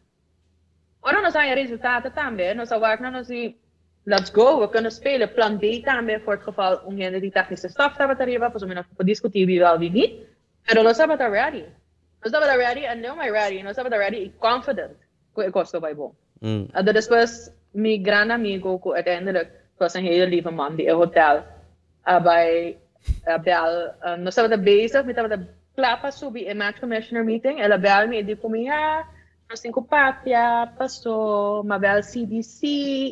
Ora no zijn resultaten tambe, no sa werk no si, let's go, we kunnen spelen. Plan B tambe, voor het geval, om die technische staf te hebben, pas om je nog te discussiëren wie wel wie niet. Pero no sabe estar ready. No sabe estar ready and no my ready. No sabe estar ready confident con el costo by bon. Mm. And después, mi gran amigo, que uiteindelijk was een hele lieve man die hotel uh, bij uh, bel, uh, no sabe estar bezig met de klapa subi in match commissioner meeting. En bel me en die kom ja, nós temos papia, passou, maar bel CDC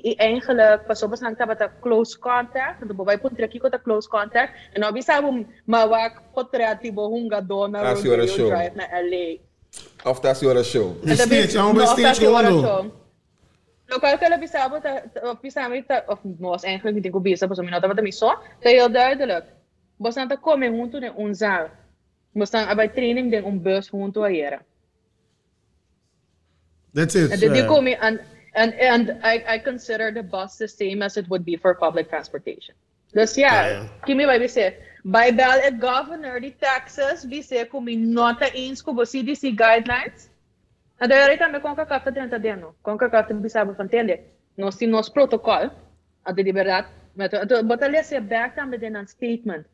e eigenlijk passou bastante tava ta close contact. Então vai punter aqui com close contact. E nós bisabo mawak potrativo hunga dona Ah, senhora, rodeo show. drive na LA. Of tá a senhora show. De stage, é um bem stage. Lokaal kala bisabo ta of bisami ta of nós eigenlijk niet ko bisa pas minota bata miso. Ta heel duidelijk. Basta ta come junto de un zaal. Basta abay training den un bus junto a era. That's it. And then Yeah. you come and and and I I consider the bus the same as it would be for public transportation. Dus ja, ja. kimi vai bise. By bel governor di Texas bise kumi nota eens ko CDC guidelines. Na daí também com a carta dentro dentro. Com a carta bisabo fantele. Nós temos nosso protocolo. A de liberdade. Met er lees je back também in een statement.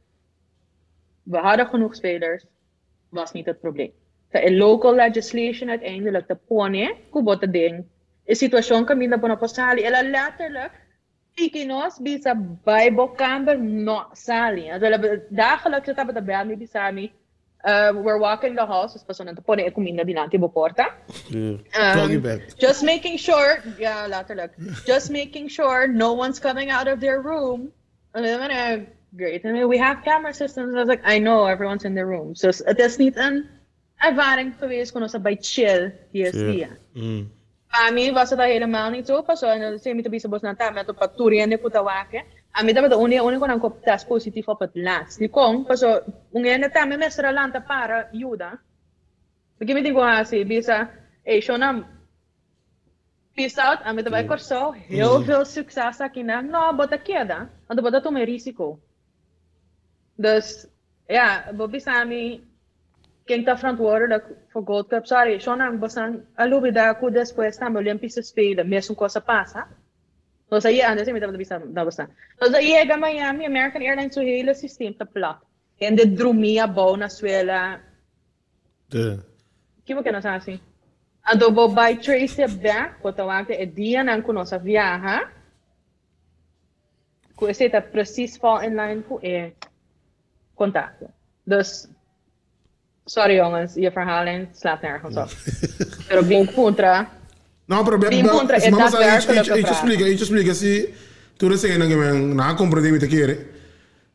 We hadden genoeg spelers. Was niet het probleem. ta' eh, local legislation għat għajn l-għak ta' pone eh, kubot ta' din. Il-situaxjon eh, kamina buna postali il għallata l-għak Iki nos bisa bajbo kamber no sali. Daħla ċeta bayan bħami bisami. We're walking the house, spesona ta' pone ekumina dinanti bo porta. Um, just making sure, yeah, later look. Just making sure no one's coming out of their room. And then Great. I mean, we have camera systems. I was like, I know everyone's in their room. So, at this neat and ervaring geweest gewoon als bij chill hier yeah. hier. Mm. Ami was dat helemaal niet zo. Pas en dat zijn we te bos naar met op het en ik moet dat waken. Dat de onie onie kon op test positief op het laatst. Die kon pas zo ongeveer net aan mijn meester lanta para juda. Ik heb het niet gehaald, bisa. Peace out. En dat de mm. corso, heel mm. veel succes. Ik nou, nou, wat ik dan? Want dat toch een risico. Dus ja, Bobby está verantwoordelijk voor Gold Cup, sorry, schon ang basang alubida ko después na Olympische Spelen, mesmo coisa passa. So sa iya, ano sa mita bisa na basta. So sa iya ga Miami, American Airlines so hele systeem ta plat. En de drumia bau na suela. De. Kimo que nós assim. Ando bo by Tracy back, ko tawag e dia nang kuno sa viaja. Ko esse tá precies fall in line ko e contacto. Dus Sorry jongens, je verhaling slaat nergens op. Pero bien contra. Não, pero Bem contra, se é vamos a daadwerkelijk gente gevraagd. explica, gente explica se tu receia na que na compreender me te querer.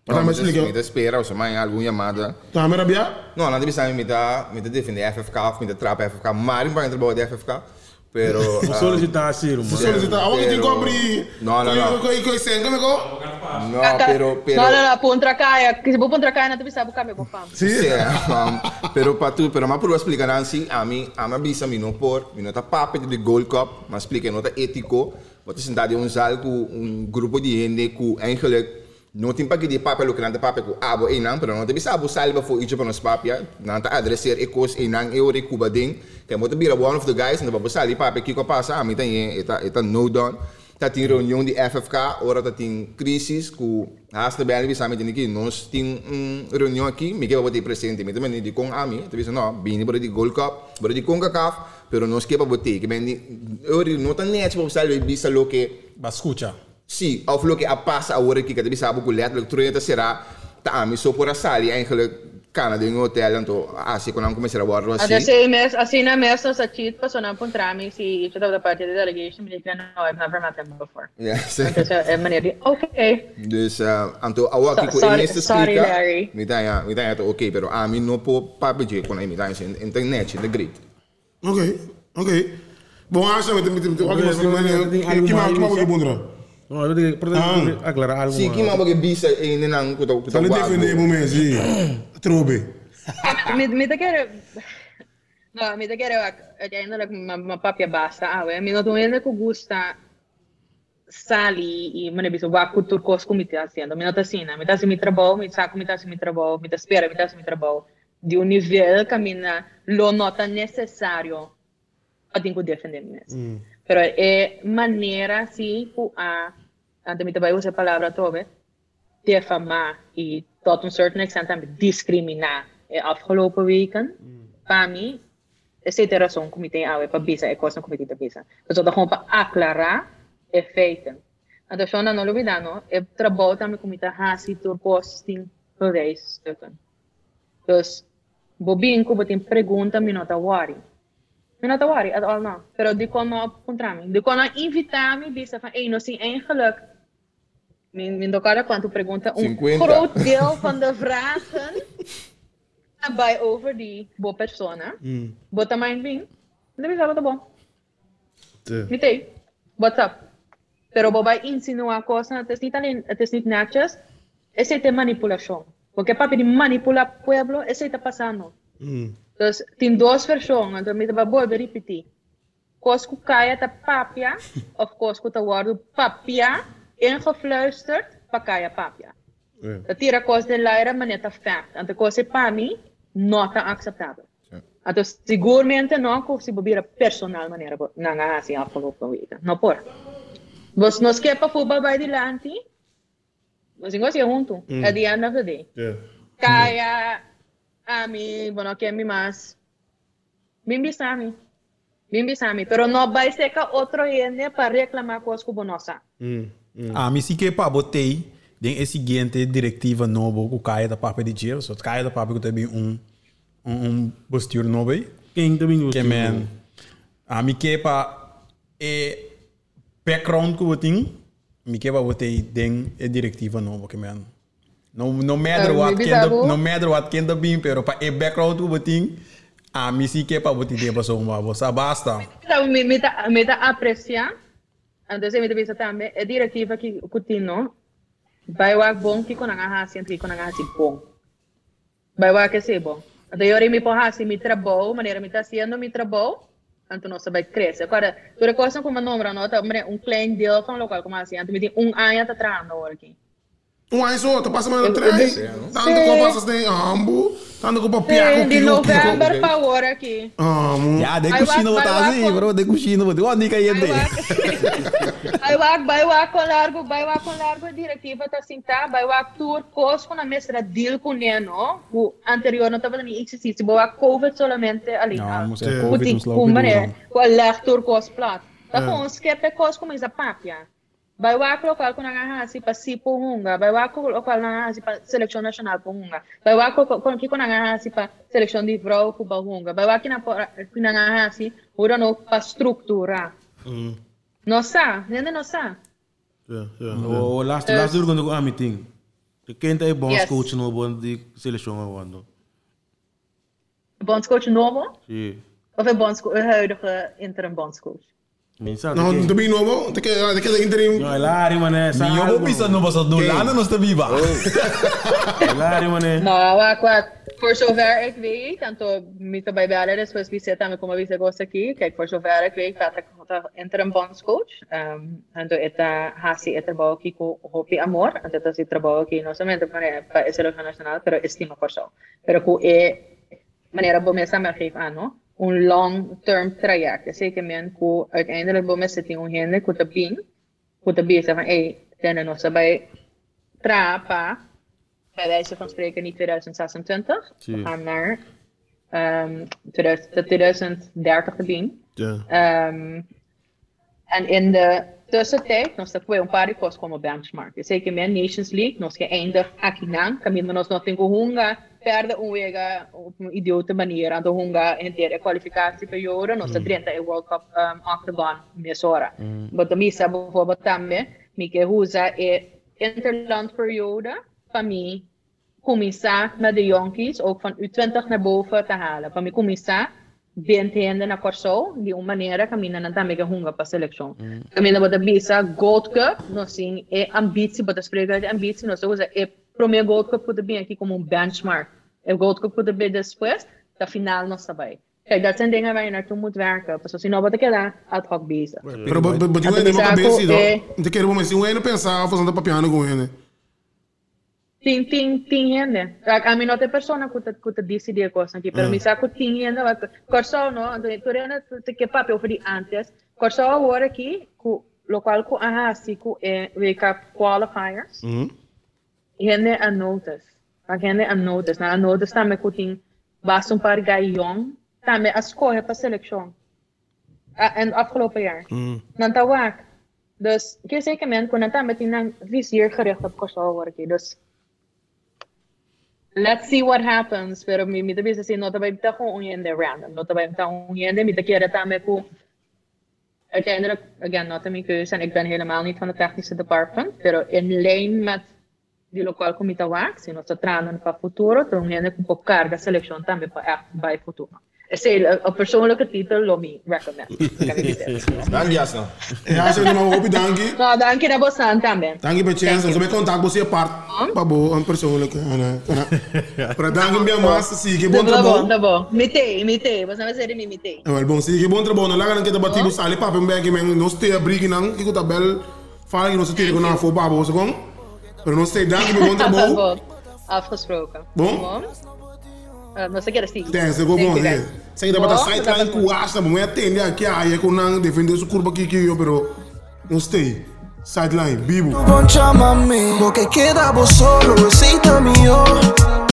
Para me mas explica. me espera, ou mais alguma chamada. Tá me rabia? Não, não deve saber me da me da defender FFK me da trap FFK, maar in banho trabalho de FFK. Pero... Ah, solicitar Ciro, mano. Solicitar. Tem que Pero- cobrir. Não, não, não. Coi, coi, sem, como é que no, pero... pero No, no, no, puntra kaya. Kasi po puntra kaya na tu bisa buka me po fam. Sim. Sí, um, pero para tu, pero más por explicar assim, a mim, a minha bisa mi no por, mi no tá papo de Gold Cup, mas explica não tá ético, wat is dat um zal com um grupo de gente que eigenlijk não tem para que de papo lo que não tá papo com abo e não, pero não tem bisa abo salva for each of nos papia, não tá adresser ecos e não eu re cuba ding, que mo bira one of the guys, não vamos salir papo que passa, a mim tem eta eta no down. Dat in reunião de FFK, ora dat in crisis, que haast bij we samen den aqui, nós tem um reunião aqui, me que vou ter presente, me também de com a mim, tu visa não, bem para de Gold Cup, para de CONCACAF, pero nós que para botar, que bem eu não tá para você ver bisa lo que Ba escucha. Sim, of lo que a passa agora aqui, que deve saber que letterlijk terug será, tá, me só por a sali, eigenlijk Canada em hotel, então, assim, quando começar a guardar At the assim, mes, assim na mesa sa cheat pa so na puntrami si the party of the delegation, me no, I've never met him before. yeah, sim. Então, é maneira de, okay. Dus, uh, anto, awa So- ki ko sorry- inis to sorry, Larry. mi tanya, mi tanya to okay, pero amin no po papije ko na mi tanya internet, the great. Ok, ok. Bom, acho que tem tem alguém Ok, mais tem que algo que mais que mais? (coughs) No, eu tenho que aclarar algo. Si ki mano. ma bagi bisa e nang ko to ko Só lhe defender momento, sim. Trobe. me, me te quero... No, me te quero uiteindelijk mijn mijn papje basta. Ah, we, me não ainda que gusta sali e mane biso wa cultura cos como te haciendo. Me não tá assim, me tá assim me trabalho, me saco me tá assim me trabalho, me tá espera, me tá assim me trabalho. De um nível que me na lo nota necessário para que defender mesmo. Pero é maneira que a ante mi também usa a palavra tobe, defamar e tot een certain extent também discriminar. E, afgelopen weken, mm. Pami, zit e comité aan, we bezig, ik was een comité te bezig. Dus dat gewoon para aclarar feiten. En dus dan não olvidar, no, eu trabalho também com muita raça e. Dus tem pergunta, me nota worry. Me nota worry at all, não. Pero de quando contra mim, de quando invitar Min, min dokada quanto pergunta, um 50. groot deel van de vragen bij over die boa persona. Bota mijn ving. Deve ser tá bom. Mitei. What's up? Pero bobai insinuar coisa, het is niet alleen, het is niet netjes. Esse é manipulação. Porque papi de manipular pueblo, esse está passando. Dus tem duas versões, então me vai boa repetir. Cosco caia ta papia, (laughs) of cosco ta waarde papia, ingefluisterd pakaya papia. Yeah. Dat tira koos den laira e maneta fact. Ante koos pami nota acceptabel. Yeah. Ante seguramente non koos si bobira personal manera nanga hasi afgelopen weken. No por. Was mm. no skepa voetbal bij die lanti. Was ingo si junto. Mm. At the end of the day. Yeah. Kaya a mi, bueno, que mi más. Bimbi Sami. Bimbi Sami. Pero no va a otro yende para reclamar cosas que bonosa. Mm. Nossa. Ah, me si que pa botei den é seguinte diretiva novo o caia da papo de dinheiro, só caia da papo que também um um, um postura novo aí. Quem também gosta? Que man, a mi que pa é background que eu tenho, me que pa botei den é diretiva novo que man. No no matter Ah, what quem no matter what quem da bem, pero pa é background que eu tenho, a mi si que pa botei de pessoa uma você basta. Me, me, tá, me tá apreciar. Então, me tá também, é diretiva que o tino vai o bom que com a hasi, que com a hasi bom. Vai o que ser bom. Então, eu me porra assim, me trabalho, maneira me tá sendo, me trabalho, então não vai crescer. Agora, tu recorda como número, não? Tá, um klein deel van local, como assim, então me tem um ano tá trando aqui. Um ano só, tá passando mais Eu- três. eu- Tanto que passas tem ambo, tanto com de kiko novembro para agora aqui. Amo. Ja, de botar vai lá assim, com- bro, de coxina botar. Onde que ia ter? Vai lá com largo, lá com largo a diretiva tá assim, tá? Lá tour cos com a mestra deal com neno, o anterior não estava nem existir, se boa covid solamente ali. Não, mas é Sim. Covid, Kuti mas lá o com que com a lector cos plat. Tá bom, esquece cos com essa papia. Colocar com a hasi para si punga, vai lá colocar na hasi para seleção nacional punga, vai lá colocar aqui com a hasi para seleção de vrou com vai lá aqui na na hasi, ora no para estruturar. Nossa, no Nossa? no sa? O, laatste, laatste uur kon ik aan meeting. De kind heeft bondscoach Nobo die selectie geworden. Bondscoach Nobo? Ja. Of een bondscoach, huidige interim bondscoach? No, to be nuovo, De queda, de queda interim. No, el área, mané. Mi yo voy pisando, pasando un lano, no está viva. El área, mané. No, wat. Voor zover ik weet, en toen de bijbellen, dus we visiten met como vise gosta aqui, kijk, voor zover ik weet, gaat ik de interim bondscoach, um, en toen het hasi het trabalho aqui com Hopi Amor, en dat is het trabalho aqui, não somente para a seleção nacional, pero estima por zo. Pero com é maneira bom mesmo me geef aan, no? een long-term traject. Zeker men ko uiteindelijk bom mesmo tem um rende com tabin, com tabin, van, hey, dan nog bij trapa, bij wijze van spreken niet 2026. Zie. We gaan naar 2000, de 2030 te bien. Ja. Ehm, en in de tussentijd, nós está com um par como benchmark. Eu sei que minha Nations League, nós que ainda aqui não, caminho nós não temos hunga, perde um op een idiote manier aan de hunga in de kwalificatieperiode, nós está dentro do World Cup um, Octagon mesora. Maar de missa bijvoorbeeld também, me que usa é interlandperiode, para mim, começar met de jonkies, ook van U20 naar boven te halen. Para mim começar bentende na Corso, de uma maneira caminha na também que hunga para a seleção. Caminha para bisa Gold Cup, nós sim é ambitie, para espregar de ambitie, nós usa é primeiro Gold Cup puder bem aqui como um benchmark. É Gold Cup puder bem depois, da final nós sabai. Kijk, dat zijn dingen waar je naartoe moet werken. Pas als je nou wat ik gedaan, ad hoc bezig. Cabeça, ako, eh, não. Te quero mas eu ainda pensar fazendo papiano com ele. Ting, ting gente. A, a mim não tem pessoa que te, que te decidir coisa aqui, pero me saco ting gente. Corso, no, tu rena te que eu falei antes. Corso agora aqui, com lo qual com a assim com é wake up qualifiers. Uhum. Gente a notice. A gente a notice. Na a notice também com ting basta um par gai young, também a escolha para seleção. En afgelopen jaar. Uhum. Dan tawak. Dus, kaya zeker men, kung nanta met ng vizier gericht op koso work. Dus, Let's see what happens, pero mi mita bisa si nota baib ta kung uyende random, nota baib ta uyende, mita kira ta me ku. Uiteindelijk, again, nota mi keus en ik ben helemaal niet van het technische department, pero in lijn met di lo qual comita wax, sino sta tranen pa futuro, tra uyende ku carga selection tambe pa act futuro. Say, op persoonlijke titel, Lomi, recommend. (laughs) Dankjewel. no. Ja, ze noemen Hopi Dankie. (laughs) Nou, dankie dat we staan también. Dankie bij Chance. Als we contact als je part, Babo, een persoonlijke. Maar (laughs) dank dankie bij Maas, zie ik bon trabon. Dabo, mite, mite. We zijn zeggen mite. Wel, bon, zie ik bon trabon. Laat dan kita batibu sali papen bij ik men nos te brigi nang. Ik uta bel. Falen nos te tegen na voor babo, zo kom. Maar nos te dankie bij bon trabon. Afgesproken. Bon. Uh, não sei o que era assim. Thanks, eu vou bom. Sei que debater sideline com asta, bom, é atende aqui aí com não defender sua curva aqui que eu, pero não stay. Sideline, bibo. Bon, llámame, lo que queda vos solo, recita mío.